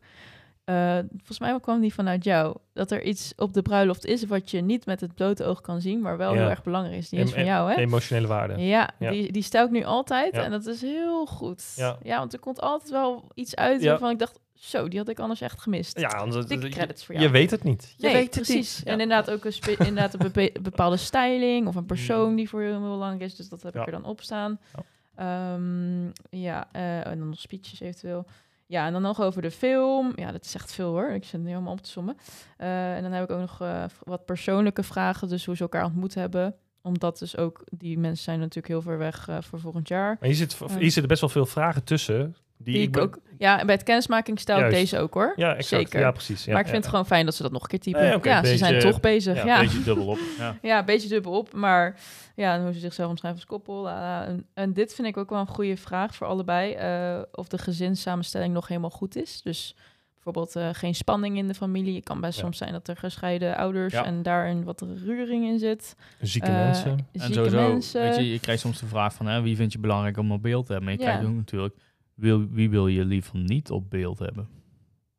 Eh, volgens mij kwam die vanuit jou. Dat er iets op de bruiloft is wat je niet met het blote oog kan zien, maar wel Ja. heel erg belangrijk is. Die is van jou, hè? Emotionele waarde. Ja, Ja. Die, die stel ik nu altijd Ja. en dat is heel goed. Ja. want er komt altijd wel iets uit waarvan ik dacht, zo, die had ik anders echt gemist. Ja, anders, Dikke je- credits voor je, jou. weet het niet. Je Nee, weet het precies. niet. En inderdaad ook een, inderdaad een bepe- bepaalde styling of een persoon die voor je heel belangrijk is. Dus dat heb ik er dan op staan. Ja. Ehm, ja, eh, en dan nog speeches eventueel. Ja, en dan nog over de film. Ja, dat is echt veel hoor. Ik zit nu helemaal op te sommen. Eh, en dan heb ik ook nog eh, wat persoonlijke vragen. Dus hoe ze elkaar ontmoet hebben. Omdat dus ook die mensen zijn natuurlijk heel ver weg eh, voor volgend jaar. Maar hier, zit, Ja. hier zitten best wel veel vragen tussen. Die, Die ik ook. Ja, en bij het kennismaking stel ik deze ook hoor. Ja, exact. Zeker. Ja, precies. Ja, maar ik ja. vind het gewoon fijn dat ze dat nog een keer typen. Nee, ja, ze zijn toch bezig. ja, Ja, Een beetje dubbel op. Ja. Ja, een beetje dubbel op, maar ja, en hoe ze zichzelf omschrijven als koppel. En, en dit vind ik ook wel een goede vraag voor allebei. eh, of de gezinssamenstelling nog helemaal goed is. Dus bijvoorbeeld eh, geen spanning in de familie. Het kan best Ja. soms zijn dat er gescheiden ouders Ja. en daarin wat ruring in zit. Zieke Eh, mensen. En Zieke sowieso, mensen. weet je, je krijgt soms de vraag van, hè, wie vind je belangrijk om op beeld te hebben? Maar je Ja. krijgt ook natuurlijk, wil, wie wil je liever niet op beeld hebben?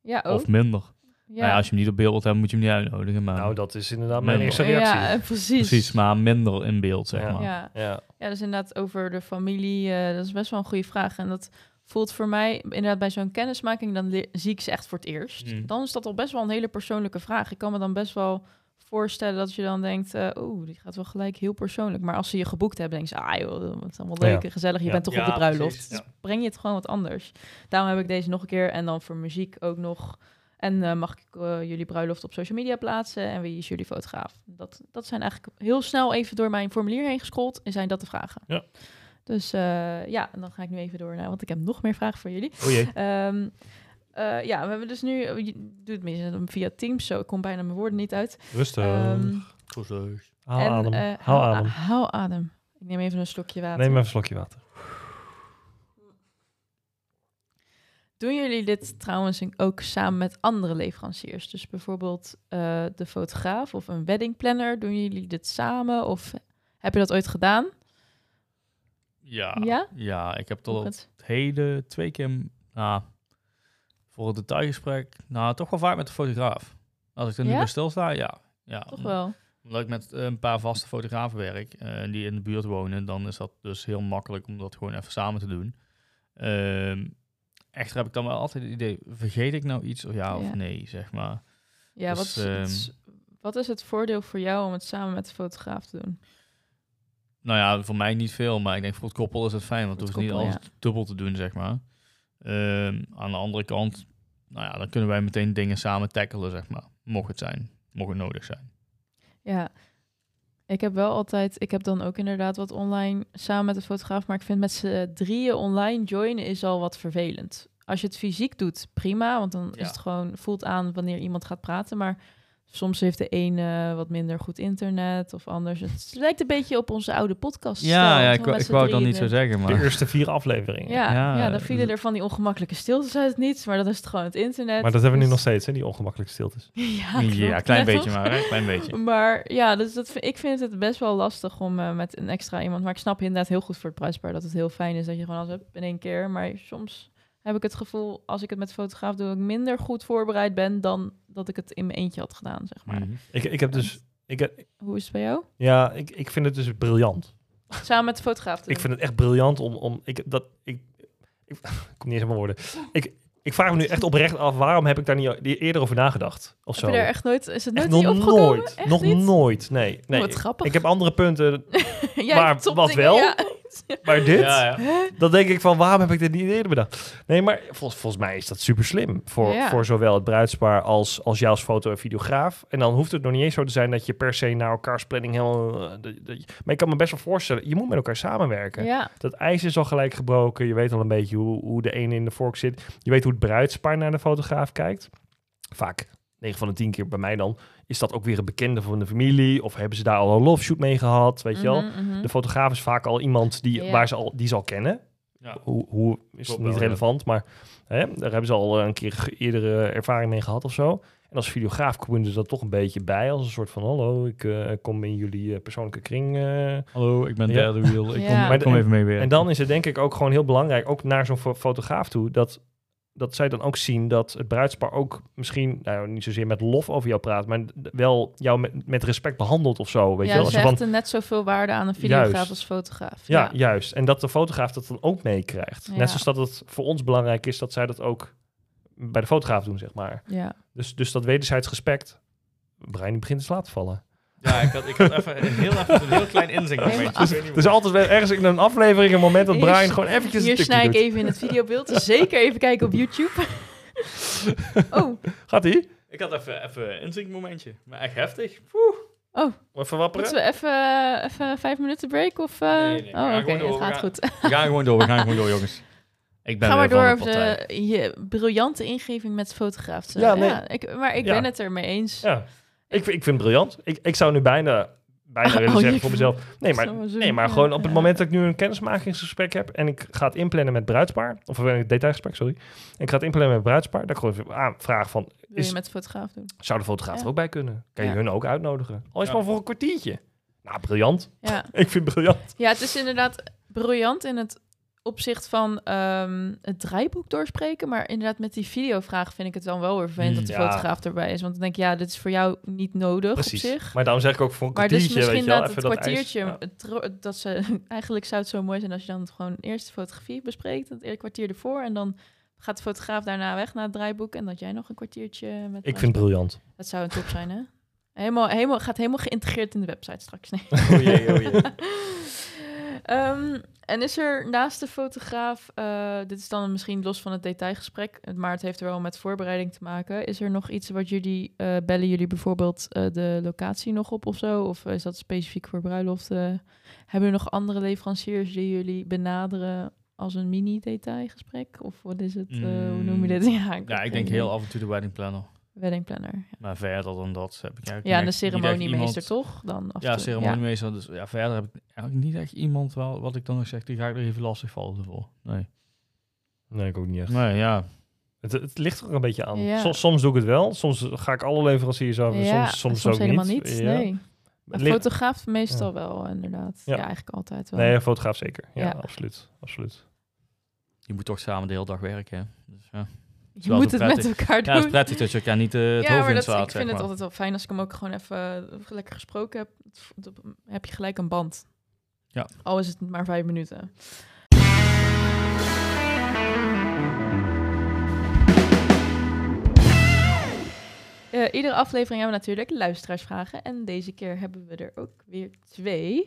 ja, ook. Of minder? ja. Nou ja, als je hem niet op beeld wilt hebben, moet je hem niet uitnodigen. Maar Nou, dat is inderdaad mijn eerste reactie. Ja, eh, precies. precies, maar minder in beeld, zeg Ja. maar. Ja. Ja. Ja, dus inderdaad over de familie, eh, dat is best wel een goede vraag. En dat voelt voor mij, inderdaad bij zo'n kennismaking, dan zie ik ze echt voor het eerst. Mm. Dan is dat al best wel een hele persoonlijke vraag. Ik kan me dan best wel voorstellen dat je dan denkt, eh oeh, die gaat wel gelijk heel persoonlijk. Maar als ze je geboekt hebben, denken ze, ah joh, het is allemaal leuk Ja. en gezellig. Je Ja. bent toch Ja, op de bruiloft. precies, Dus breng je het gewoon wat anders. Daarom heb ik deze nog een keer. En dan voor muziek ook nog. En eh, mag ik eh, jullie bruiloft op social media plaatsen? En wie is jullie fotograaf? Dat, dat zijn eigenlijk heel snel even door mijn formulier heen gescrolld. En zijn dat de vragen. Ja. Dus eh, ja, en dan ga ik nu even door naar, want ik heb nog meer vragen voor jullie. O eh, ja, we hebben dus nu, je doet het meestal via Teams, zo ik kom bijna mijn woorden niet uit. Rustig. Ehm, haal en, adem. eh, haal adem. hou adem. Ik neem even een slokje water. Neem even een slokje water. Doen jullie dit trouwens ook samen met andere leveranciers? Dus bijvoorbeeld eh, de fotograaf of een wedding planner. Doen jullie dit samen of heb je dat ooit gedaan? Ja. Ja? Ja, ik heb tot het- heden twee keer nou, voor het detailgesprek, nou toch wel vaak met de fotograaf. Als ik er nu Ja? bij stilsta, ja. ja. Toch wel. Omdat ik met een paar vaste fotografen werk eh, die in de buurt wonen, dan is dat dus heel makkelijk om dat gewoon even samen te doen. Ehm, echter heb ik dan wel altijd het idee, vergeet ik nou iets of ja, Ja. of nee, zeg maar. Ja, Dus, wat, is het, wat is het voordeel voor jou om het samen met de fotograaf te doen? Nou ja, voor mij niet veel, maar ik denk voor het koppel is het fijn, want het hoeft niet alles dubbel te doen, zeg maar. Ehm, aan de andere kant, nou ja, dan kunnen wij meteen dingen samen tackelen, zeg maar. Mocht het zijn, mocht het nodig zijn. Ja, ik heb wel altijd, ik heb dan ook inderdaad wat online samen met de fotograaf, maar ik vind met z'n drieën online joinen is al wat vervelend. Als je het fysiek doet, prima, want dan Ja. is het gewoon, voelt aan wanneer iemand gaat praten, maar soms heeft de ene wat minder goed internet of anders. Het lijkt een beetje op onze oude podcast. Ja, ja ik, wou- ik wou het dan niet zo zeggen, De maar... eerste vier afleveringen. Ja, ja, Ja, dan vielen er van die ongemakkelijke stiltes uit het niets, maar dan is het gewoon het internet. Maar dat hebben we nu nog Dus- steeds, hè, die ongemakkelijke stiltes. Ja, Ja, klein beetje maar, hè? Klein beetje. Maar ja, dus dat, ik vind het best wel lastig om eh, met een extra iemand. Maar ik snap inderdaad heel goed voor het prijspaar dat het heel fijn is dat je gewoon alles hebt in één keer. Maar soms heb ik het gevoel, als ik het met fotograaf doe, dat ik minder goed voorbereid ben dan dat ik het in mijn eentje had gedaan, zeg maar. Mhm. Ik, ik heb dus... Ik, heb- Hoe is het bij jou? ja, ik, ik vind het dus briljant. Samen met de fotograaf Ik vind het echt briljant om... om ik, dat, ik, ik, ik kom niet eens aan mijn woorden. Ik, ik vraag me nu echt oprecht af, waarom heb ik daar niet eerder over nagedacht? Of zo. Heb je daar echt nooit, is het nooit nog opgekomen? nooit. Echt nog niet? nooit. Nee. nee. wat grappig. Ik heb andere punten, Jij maar wat wel? ja. maar dit... Ja, ja. Dan denk ik van, waarom heb ik dit niet eerder bedacht? Nee, maar vol- volgens mij is dat super slim. Voor, Ja. voor zowel het bruidspaar als, als jou als foto- en videograaf. En dan hoeft het nog niet eens zo te zijn dat je per se naar elkaars planning helemaal... eh, je- maar ik kan me best wel voorstellen, je moet met elkaar samenwerken. Ja, Dat ijs is al gelijk gebroken. Je weet al een beetje hoe, hoe de ene in de vork zit. Je weet hoe het bruidspaar naar de fotograaf kijkt. Vaak, 9 van de 10 keer bij mij dan, is dat ook weer een bekende van de familie. Of hebben ze daar al een love shoot mee gehad, weet je wel. Mhm, mhm. De fotograaf is vaak al iemand die, waar ze al, die ze al kennen. Ja. Hoe, hoe is Klopt niet wel, relevant, maar hè, daar hebben ze al eh, een keer eerdere ervaring mee gehad of zo. En als videograaf komen ze dat toch een beetje bij als een soort van hallo, ik eh, kom in jullie eh, persoonlijke kring. Hallo, ik ben Ja. derde wiel. Ik Ja. kom, ik kom even mee weer. En dan is het denk ik ook gewoon heel belangrijk, ook naar zo'n fo- fotograaf toe, dat, dat zij dan ook zien dat het bruidspaar ook misschien, nou niet zozeer met lof over jou praat, maar wel jou met, met respect behandelt of zo. Weet je ja, wel? ze hechten net zoveel waarde aan een videograaf Juist. als fotograaf. ja, juist. En dat de fotograaf dat dan ook meekrijgt. Ja. Net zoals dat het voor ons belangrijk is dat zij dat ook bij de fotograaf doen, zeg maar. ja. Dus, dus dat wederzijds respect. Brian begint te slapen te vallen. Ja, ik had, ik had even een heel, even, een heel klein weet niet Er is altijd wel ergens in een aflevering een moment dat Hier Brian gewoon eventjes Hier snij ik doet. even in het videobeeld. Dus Zeker even kijken op YouTube. oh, Gaat ie? Ik had even, even een inzichtmomentje. Maar echt heftig. Even wapperen? moeten we even, even vijf minuten break? Of, eh? Nee, nee, oh, oké, door, het gaat goed. We gaan gewoon door, we gaan gewoon door, jongens. Ik ben Ga maar door over de, je briljante ingeving met fotograaf. te- Ja, nee. ik, maar ik Ja. ben het ermee eens. Ja. Ik, vind- ik vind het briljant. Ik, ik zou nu bijna, bijna willen Oh, zeggen je- voor mezelf. Nee, maar, nee, maar gewoon op het moment dat ik nu een kennismakingsgesprek heb en ik ga het inplannen met bruidspaar, of een detailgesprek, sorry. En ik ga het inplannen met bruidspaar, dan gewoon even aan vraag van, Wil is, je met de fotograaf doen? zou de fotograaf Ja. er ook bij kunnen? Kan je Ja. hun ook uitnodigen? Al is Ja. maar voor een kwartiertje. Nou, briljant. Ja. Ik vind het briljant. ja, het is inderdaad briljant in het opzicht van ehm, het draaiboek doorspreken. Maar inderdaad, met die videovraag vind ik het dan wel weer vervelend dat de Ja. fotograaf erbij is. Want dan denk ik, ja, dit is voor jou niet nodig Precies. op zich. Maar daarom zeg ik ook voor een Maar dus kwartiertje, misschien weet je wel, dat even het dat ijs- kwartiertje, ja. tro- dat ze, eigenlijk zou het zo mooi zijn als je dan gewoon eerst de fotografie bespreekt, het eerste kwartier ervoor, en dan gaat de fotograaf daarna weg naar het draaiboek en dat jij nog een kwartiertje met. Ik vind het briljant. Dat zou een top zijn, hè? Helemaal, helemaal, gaat helemaal geïntegreerd in de website straks. Nee. Oh jee, oh jee. Ehm, en is er naast de fotograaf, eh, dit is dan misschien los van het detailgesprek, maar het heeft er wel met voorbereiding te maken. Is er nog iets wat jullie, eh, bellen jullie bijvoorbeeld eh, de locatie nog op of zo? Of is dat specifiek voor bruiloften? Hebben er nog andere leveranciers die jullie benaderen als een mini-detailgesprek? Of wat is het? hoe noem je dit? Ja, Mm. Ja, ik denk heel af en toe de wedding planner. Wedding planner. Ja, Maar verder dan dat heb ik eigenlijk ja en de ceremoniemeester iemand- toch? Dan Ja, toe. ceremoniemeester. Dus ja, verder heb ik eigenlijk niet echt iemand wel, wat ik dan nog zeg, die ga ik er even lastig vallen ervoor. Nee. Nee, ik ook niet echt. Nee, ja. Het, het ligt er ook een beetje aan. Ja. Soms, soms doe ik het wel. Soms ga ik alle leveranciers over. Ja, soms, soms, ook helemaal niet. niet. Ja. Nee. Een fotograaf meestal wel, inderdaad. Ja. Ja. eigenlijk altijd wel. Nee, een fotograaf zeker. Ja, Ja. absoluut. absoluut. Je moet toch samen de hele dag werken. hè. Dus, ja. Je moet het met elkaar ja, het is doen. prettig dat je elkaar niet eh, het ja, hoofd maar in dat, slaat, ik vind het altijd wel fijn als ik hem ook gewoon even eh, lekker gesproken heb. Dan heb je gelijk een band. Ja. Al is het maar vijf minuten. Eh, iedere aflevering hebben we natuurlijk luisteraarsvragen. En deze keer hebben we er ook weer twee.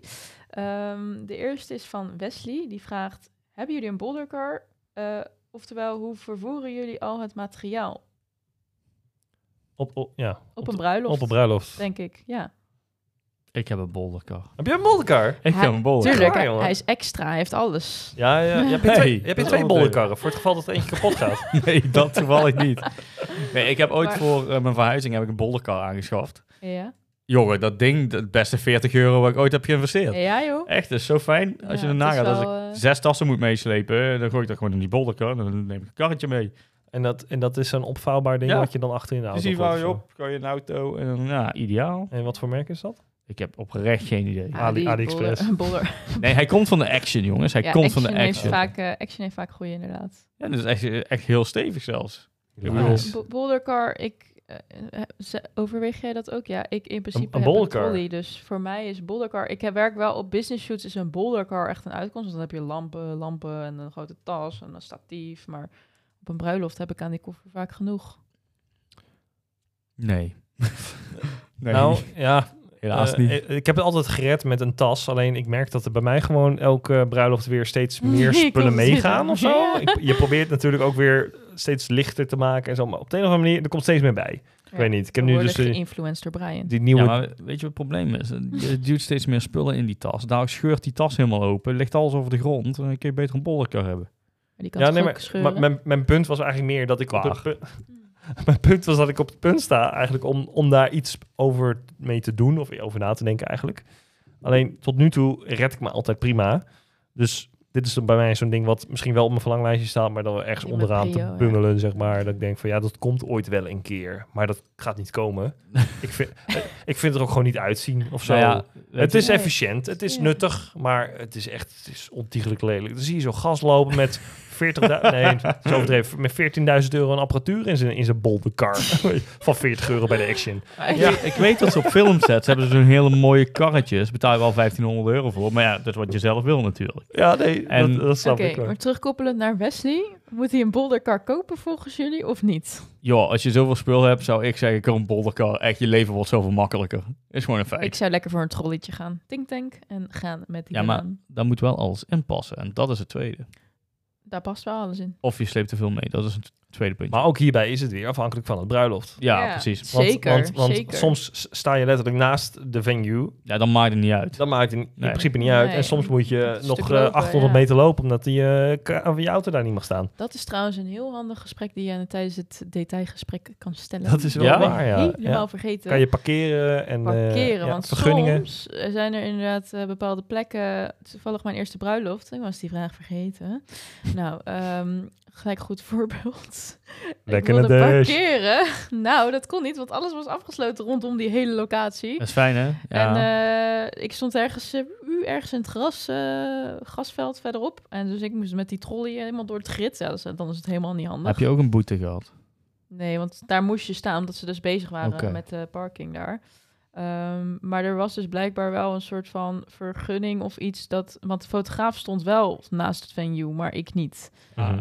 Ehm, de eerste is van Wesley. Die vraagt, hebben jullie een bouldercar? Eh, oftewel, hoe vervoeren jullie al het materiaal? Op, op, ja, Op, een bruiloft, op een bruiloft. denk ik. Ja, Ik heb een bolderkar. Heb jij een bolderkar? Ik Hij- heb een bolderkar. tuurlijk. hij, hij is extra, hij heeft alles. Ja, ja. Je hebt je Hey, twee, je hebt je twee bolderkarren. Voor het geval dat er eentje kapot gaat. Nee, dat toevallig niet. Nee, ik heb ooit Maar- voor eh, mijn verhuizing heb ik een bolderkar aangeschaft. Ja, Jongen, dat ding, de beste 40 euro wat ik ooit heb geïnvesteerd. ja joh. Echt, dat is zo fijn. Als je Ja, erna het is gaat, als ik zes tassen moet meeslepen, dan gooi ik dat gewoon in die bolderkar. en Dan neem ik een karretje mee. En dat, en dat is een opvouwbaar ding Ja. wat je dan achter in de Dus auto die vouw je op, gooi je in een auto en dan, ja, ideaal. En wat voor merk is dat? Ik heb oprecht geen idee. ja, Ali- AliExpress. Boulder. Nee, hij komt van de Action, jongens. Hij Ja, komt van de Heeft Action. vaak, eh, action heeft vaak goede, inderdaad. Ja, dat is echt, echt heel stevig zelfs. Ja. bouldercar, ik, eh, eh, overweeg jij dat ook? Ja, ik in principe een heb bouldercar? een trolley, dus voor mij is bouldercar... Ik heb, werk wel op business shoots, is een bouldercar echt een uitkomst. Want dan heb je lampen, lampen en een grote tas en een statief. Maar op een bruiloft heb ik aan die koffer vaak genoeg. Nee. nee, Nou, ja. helaas eh, niet. Ik, ik heb het altijd gered met een tas. Alleen ik merk dat er bij mij gewoon elke bruiloft weer steeds meer Nee, spullen meegaan of zo. Ja. Ik, je probeert natuurlijk ook weer steeds lichter te maken en zo. Maar op de een of andere manier, er komt steeds meer bij. Ik weet niet. Ik heb nu dus de- geïnfluenced door Brian. die nieuwe... Ja, maar weet je wat het probleem is? Je duwt steeds meer spullen in die tas. Daar scheurt die tas helemaal open, ligt alles over de grond. Dan kun je beter een bolderkar hebben. Maar die kan ja, nee, maar, scheuren? maar mijn, mijn punt was eigenlijk meer dat ik op Klaar. het punt... Mijn punt was dat ik op het punt sta eigenlijk om, om daar iets over mee te doen. Of over na te denken eigenlijk. Alleen tot nu toe red ik me altijd prima. Dus dit is bij mij zo'n ding wat misschien wel op mijn verlanglijstje staat. Maar dan ergens onderaan prio, te ja. bungelen zeg maar. Dat ik denk van ja dat komt ooit wel een keer. Maar dat gaat niet komen. ik, vind, ik vind het er ook gewoon niet uitzien of zo. Nou ja, Het is Nee. efficiënt, het is Ja. nuttig, maar het is echt het is ontiegelijk lelijk. Dan zie je zo gas lopen met 40.000, nee, zo overdreven, met 14.000 euro aan apparatuur in zijn, in zijn bolderkar. Van 40 euro bij de Action. Ja, ik weet dat ze op filmsets hebben ze zo'n hele mooie karretjes. Betaal je wel 1500 euro voor. Maar ja, dat is wat je zelf wil natuurlijk. Ja, nee, En- dat, dat snap Oké, ik wel. maar terugkoppelend naar Wesley. Moet hij een bouldercar kopen volgens jullie of niet? Joh, als je zoveel spul hebt, zou ik zeggen, koop een bolderkar. Echt, je leven wordt zoveel makkelijker. Is gewoon een feit. Ik zou lekker voor een trolletje gaan. Tink tank en gaan met die Ja, maar-. Daar moet wel alles in passen. En dat is het tweede. Daar past wel alles in. Of je sleept te veel mee. Dat is tweede puntje. Maar ook hierbij is het weer afhankelijk van het bruiloft. ja, Ja. precies. Want, Zeker, want, want zeker. soms sta je letterlijk naast de venue. Ja, dan maakt het niet uit. Dat maakt in, in Nee. principe niet uit. Nee. En soms moet je nog stuk eh, lopen, 800 ja. meter lopen omdat die, eh, ka- of je auto daar niet mag staan. Dat is trouwens een heel handig gesprek die je tijdens het detailgesprek kan stellen. Dat is wel Ja? waar, ja. Helemaal ja. vergeten. Kan je parkeren en eh, parkeren. ja, want vergunningen. soms eh, zijn er inderdaad eh, bepaalde plekken. Toevallig mijn eerste bruiloft. Ik was die vraag vergeten. nou, ehm, gelijk goed voorbeeld. Lekker ik wilde Dash. parkeren. nou, dat kon niet, want alles was afgesloten rondom die hele locatie. Dat is fijn, hè? Ja. En eh, ik stond ergens, eh, u ergens in het gras, eh, gasveld verderop. En dus ik moest met die trolley helemaal door het grid. Ja, dus, dan is het helemaal niet handig. Heb je ook een boete gehad? Nee, want daar moest je staan omdat ze dus bezig waren met de parking daar. Ehm, maar er was dus blijkbaar wel een soort van vergunning of iets dat... Want de fotograaf stond wel naast het venue, maar ik niet.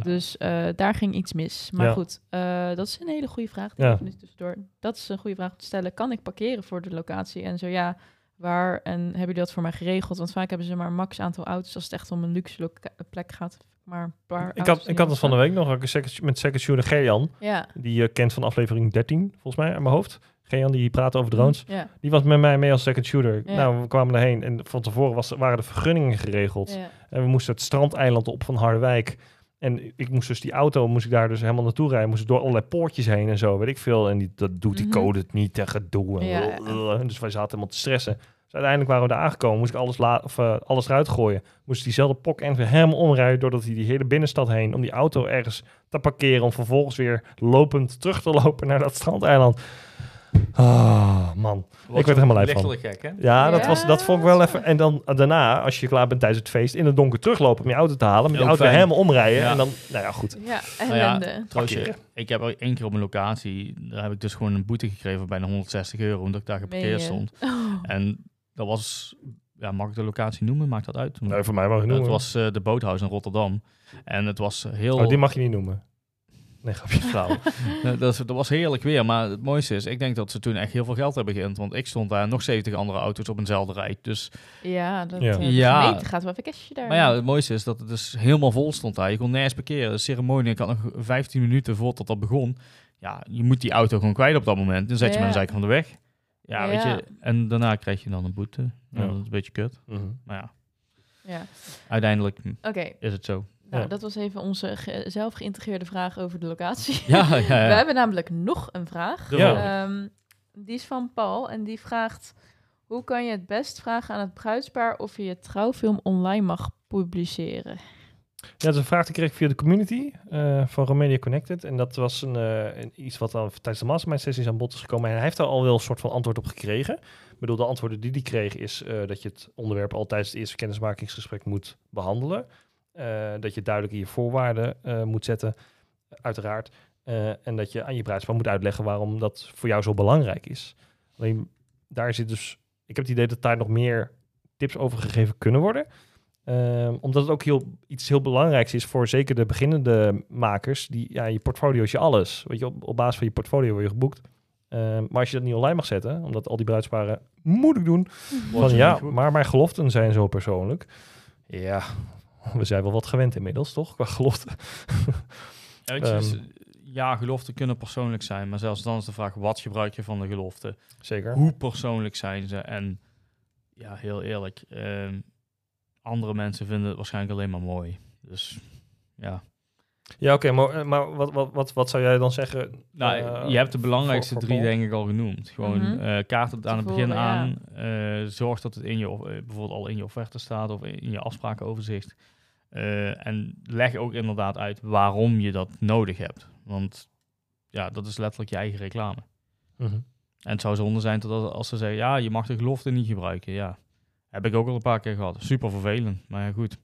Dus eh, daar ging iets mis. Maar Ja. goed, eh, dat is een hele goede vraag. Die Ja. tussendoor. Dat is een goede vraag om te stellen. Kan ik parkeren voor de locatie? En zo ja, Waar en hebben jullie dat voor mij geregeld? Want vaak hebben ze maar een max aantal auto's als het echt om een luxe plek gaat. Maar een paar Ik had, ik had het van de week nog met second shooter Gerjan. Ja. Die je kent van aflevering 13, volgens mij, aan mijn hoofd. Die praat over drones. Ja. Die was met mij mee als second shooter. Ja. Nou, we kwamen daarheen en van tevoren was, waren de vergunningen geregeld. ja. En we moesten het strandeiland op van Harderwijk. En ik moest dus die auto, moest ik daar dus helemaal naartoe rijden. Moest ik door allerlei poortjes heen en zo, weet ik veel. En die, dat doet die Mhm. code het niet en gedoe. En. Dus wij zaten helemaal te stressen. Dus uiteindelijk waren we daar aangekomen. Moest ik alles, la of, eh, alles eruit gooien. Moest ik diezelfde pok en weer helemaal omrijden. Doordat hij die hele binnenstad heen. Om die auto ergens te parkeren. Om vervolgens weer lopend terug te lopen naar dat strandeiland. Ah, man. Ik werd er helemaal lijp van. Gek, hè? Ja, dat, Ja, was, dat vond ik wel even. En dan daarna, als je klaar bent tijdens het feest, in het donker teruglopen om je auto te halen. Met je auto weer helemaal omrijden. Ja. En dan, nou ja, goed. Ja, Nou ja, ellende. Trouwens, Parkeren. ik heb ook één keer op een locatie, daar heb ik dus gewoon een boete gekregen van bijna 160 euro, omdat ik daar geparkeerd stond. Oh. En dat was, ja, mag ik de locatie noemen? Maakt dat uit? Nee, voor mij mag je het noemen. was eh, de boothuis in Rotterdam. En het was heel... Oh, die mag je niet noemen. Nee, grapje. flauw. Dat, dat was heerlijk weer, maar het mooiste is, ik denk dat ze toen echt heel veel geld hebben geïnd, want ik stond daar nog 70 andere auto's op eenzelfde rij. Dus, Ja, dat Ja. eh, de Ja. gemeente gaat wel even daar. maar ja, het mooiste is dat het dus helemaal vol stond daar. Je kon nergens parkeren. De ceremonie, ik had nog 15 minuten voordat dat begon. Ja, je moet die auto gewoon kwijt op dat moment. Dan zet je Ja. met een zijkant van de weg. Ja, weet je. En daarna krijg je dan een boete. Ja. Dat is een beetje kut. Mhm. Maar ja, Ja. uiteindelijk Oké, is het zo. Nou, Ja. dat was even onze ge- zelf geïntegreerde vraag over de locatie. Ja, ja, ja. We hebben namelijk nog een vraag. Ja. Ehm, die is van Paul en die vraagt... Hoe kan je het best vragen aan het bruidspaar of je je trouwfilm online mag publiceren? Ja, dat is een vraag die kreeg ik via de community eh, van Romania Connected. En dat was een, eh, een- iets wat dan tijdens de mastermind sessies aan bod is gekomen. En hij heeft daar al wel een soort van antwoord op gekregen. Ik bedoel, de antwoorden die hij kreeg is eh, dat je het onderwerp al tijdens het eerste kennismakingsgesprek moet behandelen. Eh, dat je duidelijk in je voorwaarden eh, moet zetten, uiteraard. Eh, en dat je aan je bruidspaar moet uitleggen waarom dat voor jou zo belangrijk is. Alleen daar zit dus, ik heb het idee dat daar nog meer tips over gegeven kunnen worden. Ehm, omdat het ook heel, iets heel belangrijks is voor zeker de beginnende makers. Die, ja, je portfolio is je alles. Weet je, op, op basis van je portfolio word je geboekt. Ehm, maar als je dat niet online mag zetten, omdat al die bruidsparen moeilijk doen. Van ze ja, maar mijn geloften zijn zo persoonlijk. Ja, we zijn wel wat gewend inmiddels, toch? Qua geloften. Ja, dus, Ehm. ja, geloften kunnen persoonlijk zijn, maar zelfs dan is de vraag, wat gebruik je van de gelofte? Zeker. Hoe persoonlijk zijn ze? En ja, heel eerlijk, ehm, andere mensen vinden het waarschijnlijk alleen maar mooi. Dus ja. Ja, oké, maar, eh, maar wat, wat, wat, wat zou jij dan zeggen? Nou, eh, je hebt de belangrijkste voor- voor drie denk ik al genoemd. Gewoon Mhm. eh, kaart het aan het begin ja. aan. eh, zorg dat het in je, of, bijvoorbeeld al in je offerte staat of in je afsprakenoverzicht. Eh, en leg ook inderdaad uit waarom je dat nodig hebt. Want ja, dat is letterlijk je eigen reclame. Mhm. En het zou zonde zijn dat als ze zeggen, ja, je mag de gelofte niet gebruiken. Ja, heb ik ook al een paar keer gehad. Super vervelend, maar ja, goed.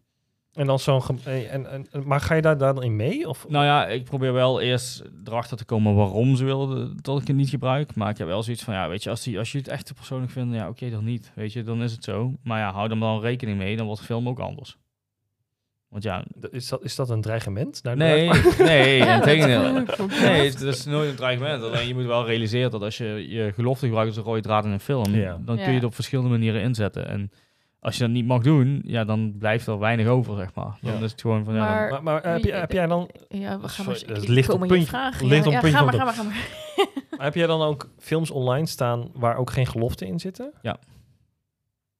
En dan zo'n... ge- eh, En, en, maar ga je daar dan in mee? Of, Nou ja, ik probeer wel eerst erachter te komen waarom ze wilden dat ik het niet gebruik. Maar ik heb wel zoiets van, ja, weet je, als, die, als je het echt te persoonlijk vindt, ja, oké, dan niet. Weet je, dan is het zo. Maar ja, hou er dan rekening mee, dan wordt de film ook anders. Want ja, is, dat, is dat een dreigement? nee, nee, in tegendeel. Nee, het is nooit een dreigement. Alleen je moet wel realiseren dat als je je gelofte gebruikt als een rode draad in een film, Ja. dan kun je het op verschillende manieren inzetten. En als je dat niet mag doen, ja, dan blijft er weinig over, zeg maar. Dan Ja. is het gewoon van, ja, dan- Maar- Maar, maar heb, je, heb jij dan Ja, we gaan Sorry, maar... het ligt op puntje- vragen. ligt ja, op ja, puntje ga maar, ga maar, ga maar. Maar heb jij dan ook films online staan waar ook geen geloften in zitten?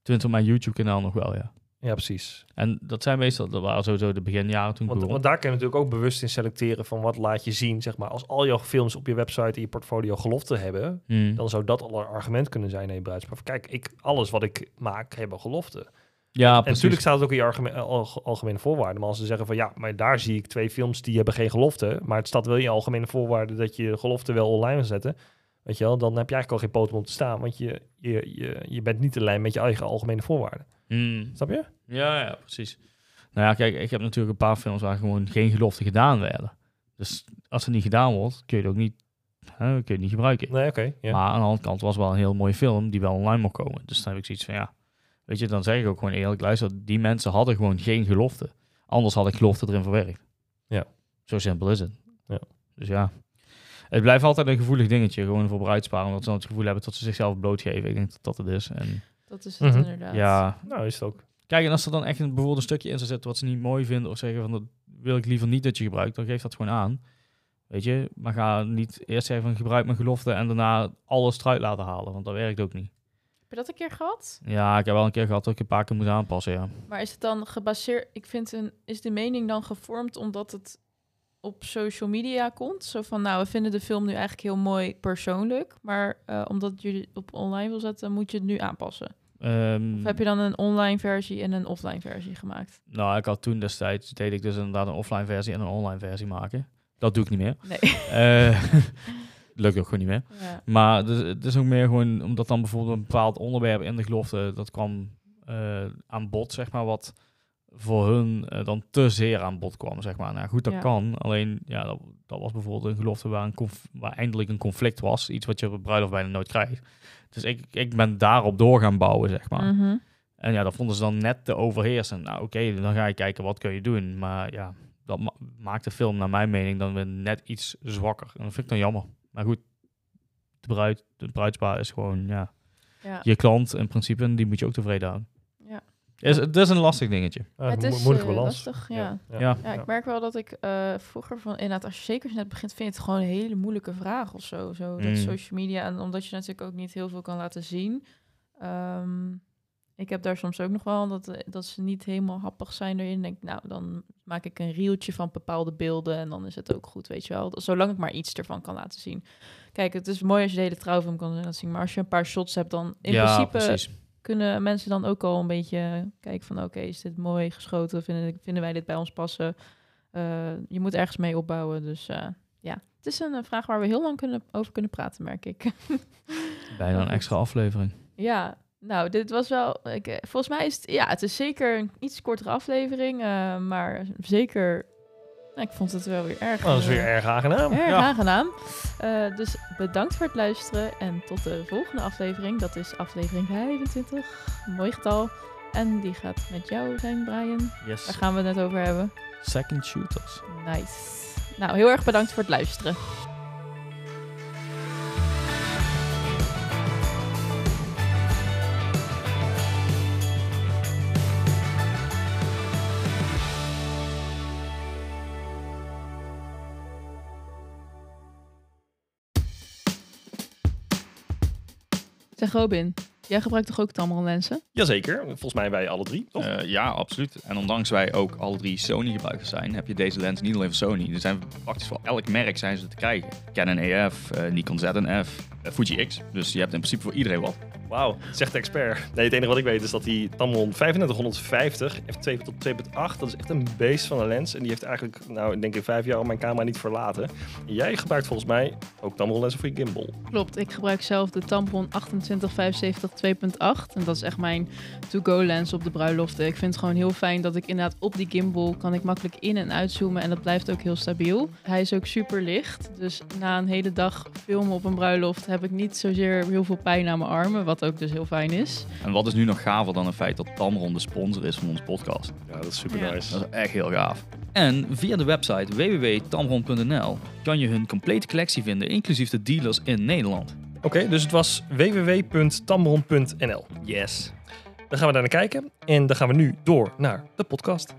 tenminste op mijn YouTube-kanaal nog wel, ja. Ja, precies. En dat zijn meestal, dat waren sowieso de beginjaren toen ik Want, want daar kun je natuurlijk ook bewust in selecteren van wat laat je zien. Zeg maar. Als al jouw films op je website in je portfolio geloften hebben, Hmm. dan zou dat al een argument kunnen zijn in je Kijk, ik, alles wat ik maak hebben geloften. Ja, En precies. natuurlijk staat het ook in je algemene voorwaarden. Maar als ze zeggen van ja, maar daar zie ik twee films die hebben geen gelofte. Maar het staat wel in je algemene voorwaarden dat je gelofte wel online wil zetten. Weet je wel, dan heb je eigenlijk al geen poten om te staan. Want je, je, je, je bent niet in lijn met je eigen algemene voorwaarden. Hmm. Snap je? Ja, ja, precies. Nou ja, kijk, ik heb natuurlijk een paar films waar gewoon geen geloften gedaan werden. Dus als het niet gedaan wordt, kun je het ook niet, hè, kun je het niet gebruiken. Nee, oké. Maar aan de andere kant was het wel een heel mooie film die wel online mocht komen. Dus dan heb ik zoiets van, ja, weet je, dan zeg ik ook gewoon eerlijk, luister, die mensen hadden gewoon geen gelofte. Anders had ik gelofte erin verwerkt. Ja. Zo simpel is het. Ja. Dus ja, het blijft altijd een gevoelig dingetje, gewoon voor bruidsparen, omdat ze dan het gevoel hebben dat ze zichzelf blootgeven. Ik denk dat dat het is. En Dat is het Mhm. inderdaad. Ja, Nou, is het ook. Kijk, en als er dan echt een, bijvoorbeeld een stukje in zou zitten wat ze niet mooi vinden, of zeggen van dat wil ik liever niet dat je gebruikt, dan geef dat gewoon aan. Weet je, maar ga niet eerst zeggen van gebruik mijn gelofte en daarna alles eruit laten halen, want dat werkt ook niet. Heb je dat een keer gehad? Ja, ik heb wel een keer gehad dat ik een paar keer moest aanpassen, ja. Maar is het dan gebaseerd... Ik vind een... Is de mening dan gevormd omdat het op social media komt? Zo van, nou, we vinden de film nu eigenlijk heel mooi persoonlijk. Maar eh, omdat jullie op online wil zetten, moet je het nu aanpassen. Ehm, Of heb je dan een online versie en een offline versie gemaakt? Nou, ik had toen destijds, deed ik dus inderdaad een offline versie en een online versie maken. Dat doe ik niet meer. Nee. Eh lukt ook gewoon niet meer. ja. Maar het is, het is ook meer gewoon omdat dan bijvoorbeeld een bepaald onderwerp in de gelofte, dat kwam eh, aan bod, zeg maar, wat voor hun eh, dan te zeer aan bod kwam, zeg maar. Nou goed, dat Ja. kan. Alleen, ja, dat, dat was bijvoorbeeld een gelofte waar, een waar eindelijk een conflict was. Iets wat je op een bruiloft bijna nooit krijgt. Dus ik, ik ben daarop door gaan bouwen, zeg maar. Mhm. En ja, dat vonden ze dan net te overheersen. Nou oké, dan ga je kijken wat kun je doen. Maar ja, dat ma- maakt de film naar mijn mening dan weer net iets zwakker. En dat vind ik dan jammer. Maar goed, de, bruid, de bruidspaar is gewoon ja, ja. je klant in principe. En die moet je ook tevreden houden. Is, het is een lastig dingetje. Ja, het is moeilijke eh, balans. lastig, ja. Ja. Ja, ik merk wel dat ik eh, vroeger van inderdaad, als je zeker net begint, vind je het gewoon een hele moeilijke vraag of zo. Zo Mm. dat social media en omdat je natuurlijk ook niet heel veel kan laten zien. Ehm, ik heb daar soms ook nog wel dat, eh, dat ze niet helemaal happig zijn erin. Denk, nou, dan maak ik een reeltje van bepaalde beelden en dan is het ook goed, weet je wel. Zolang ik maar iets ervan kan laten zien. Kijk, het is mooi als je de hele trouwfilm kan laten zien, maar als je een paar shots hebt, dan in ja, principe precies. Kunnen mensen dan ook al een beetje kijken van oké, is dit mooi geschoten? Vinden, vinden wij dit bij ons passen? Eh, je moet ergens mee opbouwen. Dus eh, ja, het is een, eh, vraag waar we heel lang kunnen, over kunnen praten, merk ik. Bijna een extra aflevering. ja, nou, dit was wel. Ik, volgens mij is het. Ja, het is zeker een iets kortere aflevering. maar zeker. Nou, ik vond het wel weer erg. Oh, dat is weer eh, erg aangenaam. Erg Ja. aangenaam. Eh, dus bedankt voor het luisteren en tot de volgende aflevering. Dat is aflevering 25. Een mooi getal. En die gaat met jou zijn, Brian. Daar Yes. gaan we het net over hebben. Second shooters. Nice. Nou, heel erg bedankt voor het luisteren. Zeg Robin, jij gebruikt toch ook Tamron lenzen? Jazeker, volgens mij wij alle drie. Toch? Eh, ja, absoluut. En ondanks wij ook alle drie Sony-gebruikers zijn, heb je deze lens niet alleen voor Sony. Er zijn praktisch voor elk merk zijn ze te krijgen. Canon EF, eh, Nikon ZN-F, eh, Fuji X. Dus je hebt in principe voor iedereen wat. Wauw, zegt de expert. Nee, het enige wat ik weet is dat die Tamron 3550 f2 tot 2.8, dat is echt een beest van een lens. En die heeft eigenlijk, nou, ik denk in vijf jaar al mijn camera niet verlaten. En jij gebruikt volgens mij ook Tamron lenzen voor je gimbal. Klopt, ik gebruik zelf de Tamron 2875 2.8. En dat is echt mijn to-go lens op de bruiloften. Ik vind het gewoon heel fijn dat ik inderdaad op die gimbal kan ik makkelijk in- en uitzoomen. En dat blijft ook heel stabiel. Hij is ook super licht. Dus na een hele dag filmen op een bruiloft heb ik niet zozeer heel veel pijn aan mijn armen. Wat ook dus heel fijn is. En wat is nu nog gaver dan het feit dat Tamron de sponsor is van onze podcast? Ja, dat is super Ja. nice. Dat is echt heel gaaf. En via de website www.tamron.nl kan je hun complete collectie vinden, inclusief de dealers in Nederland. Oké, dus het was www.tamron.nl. Yes. Dan gaan we daar naar kijken. En dan gaan we nu door naar de podcast.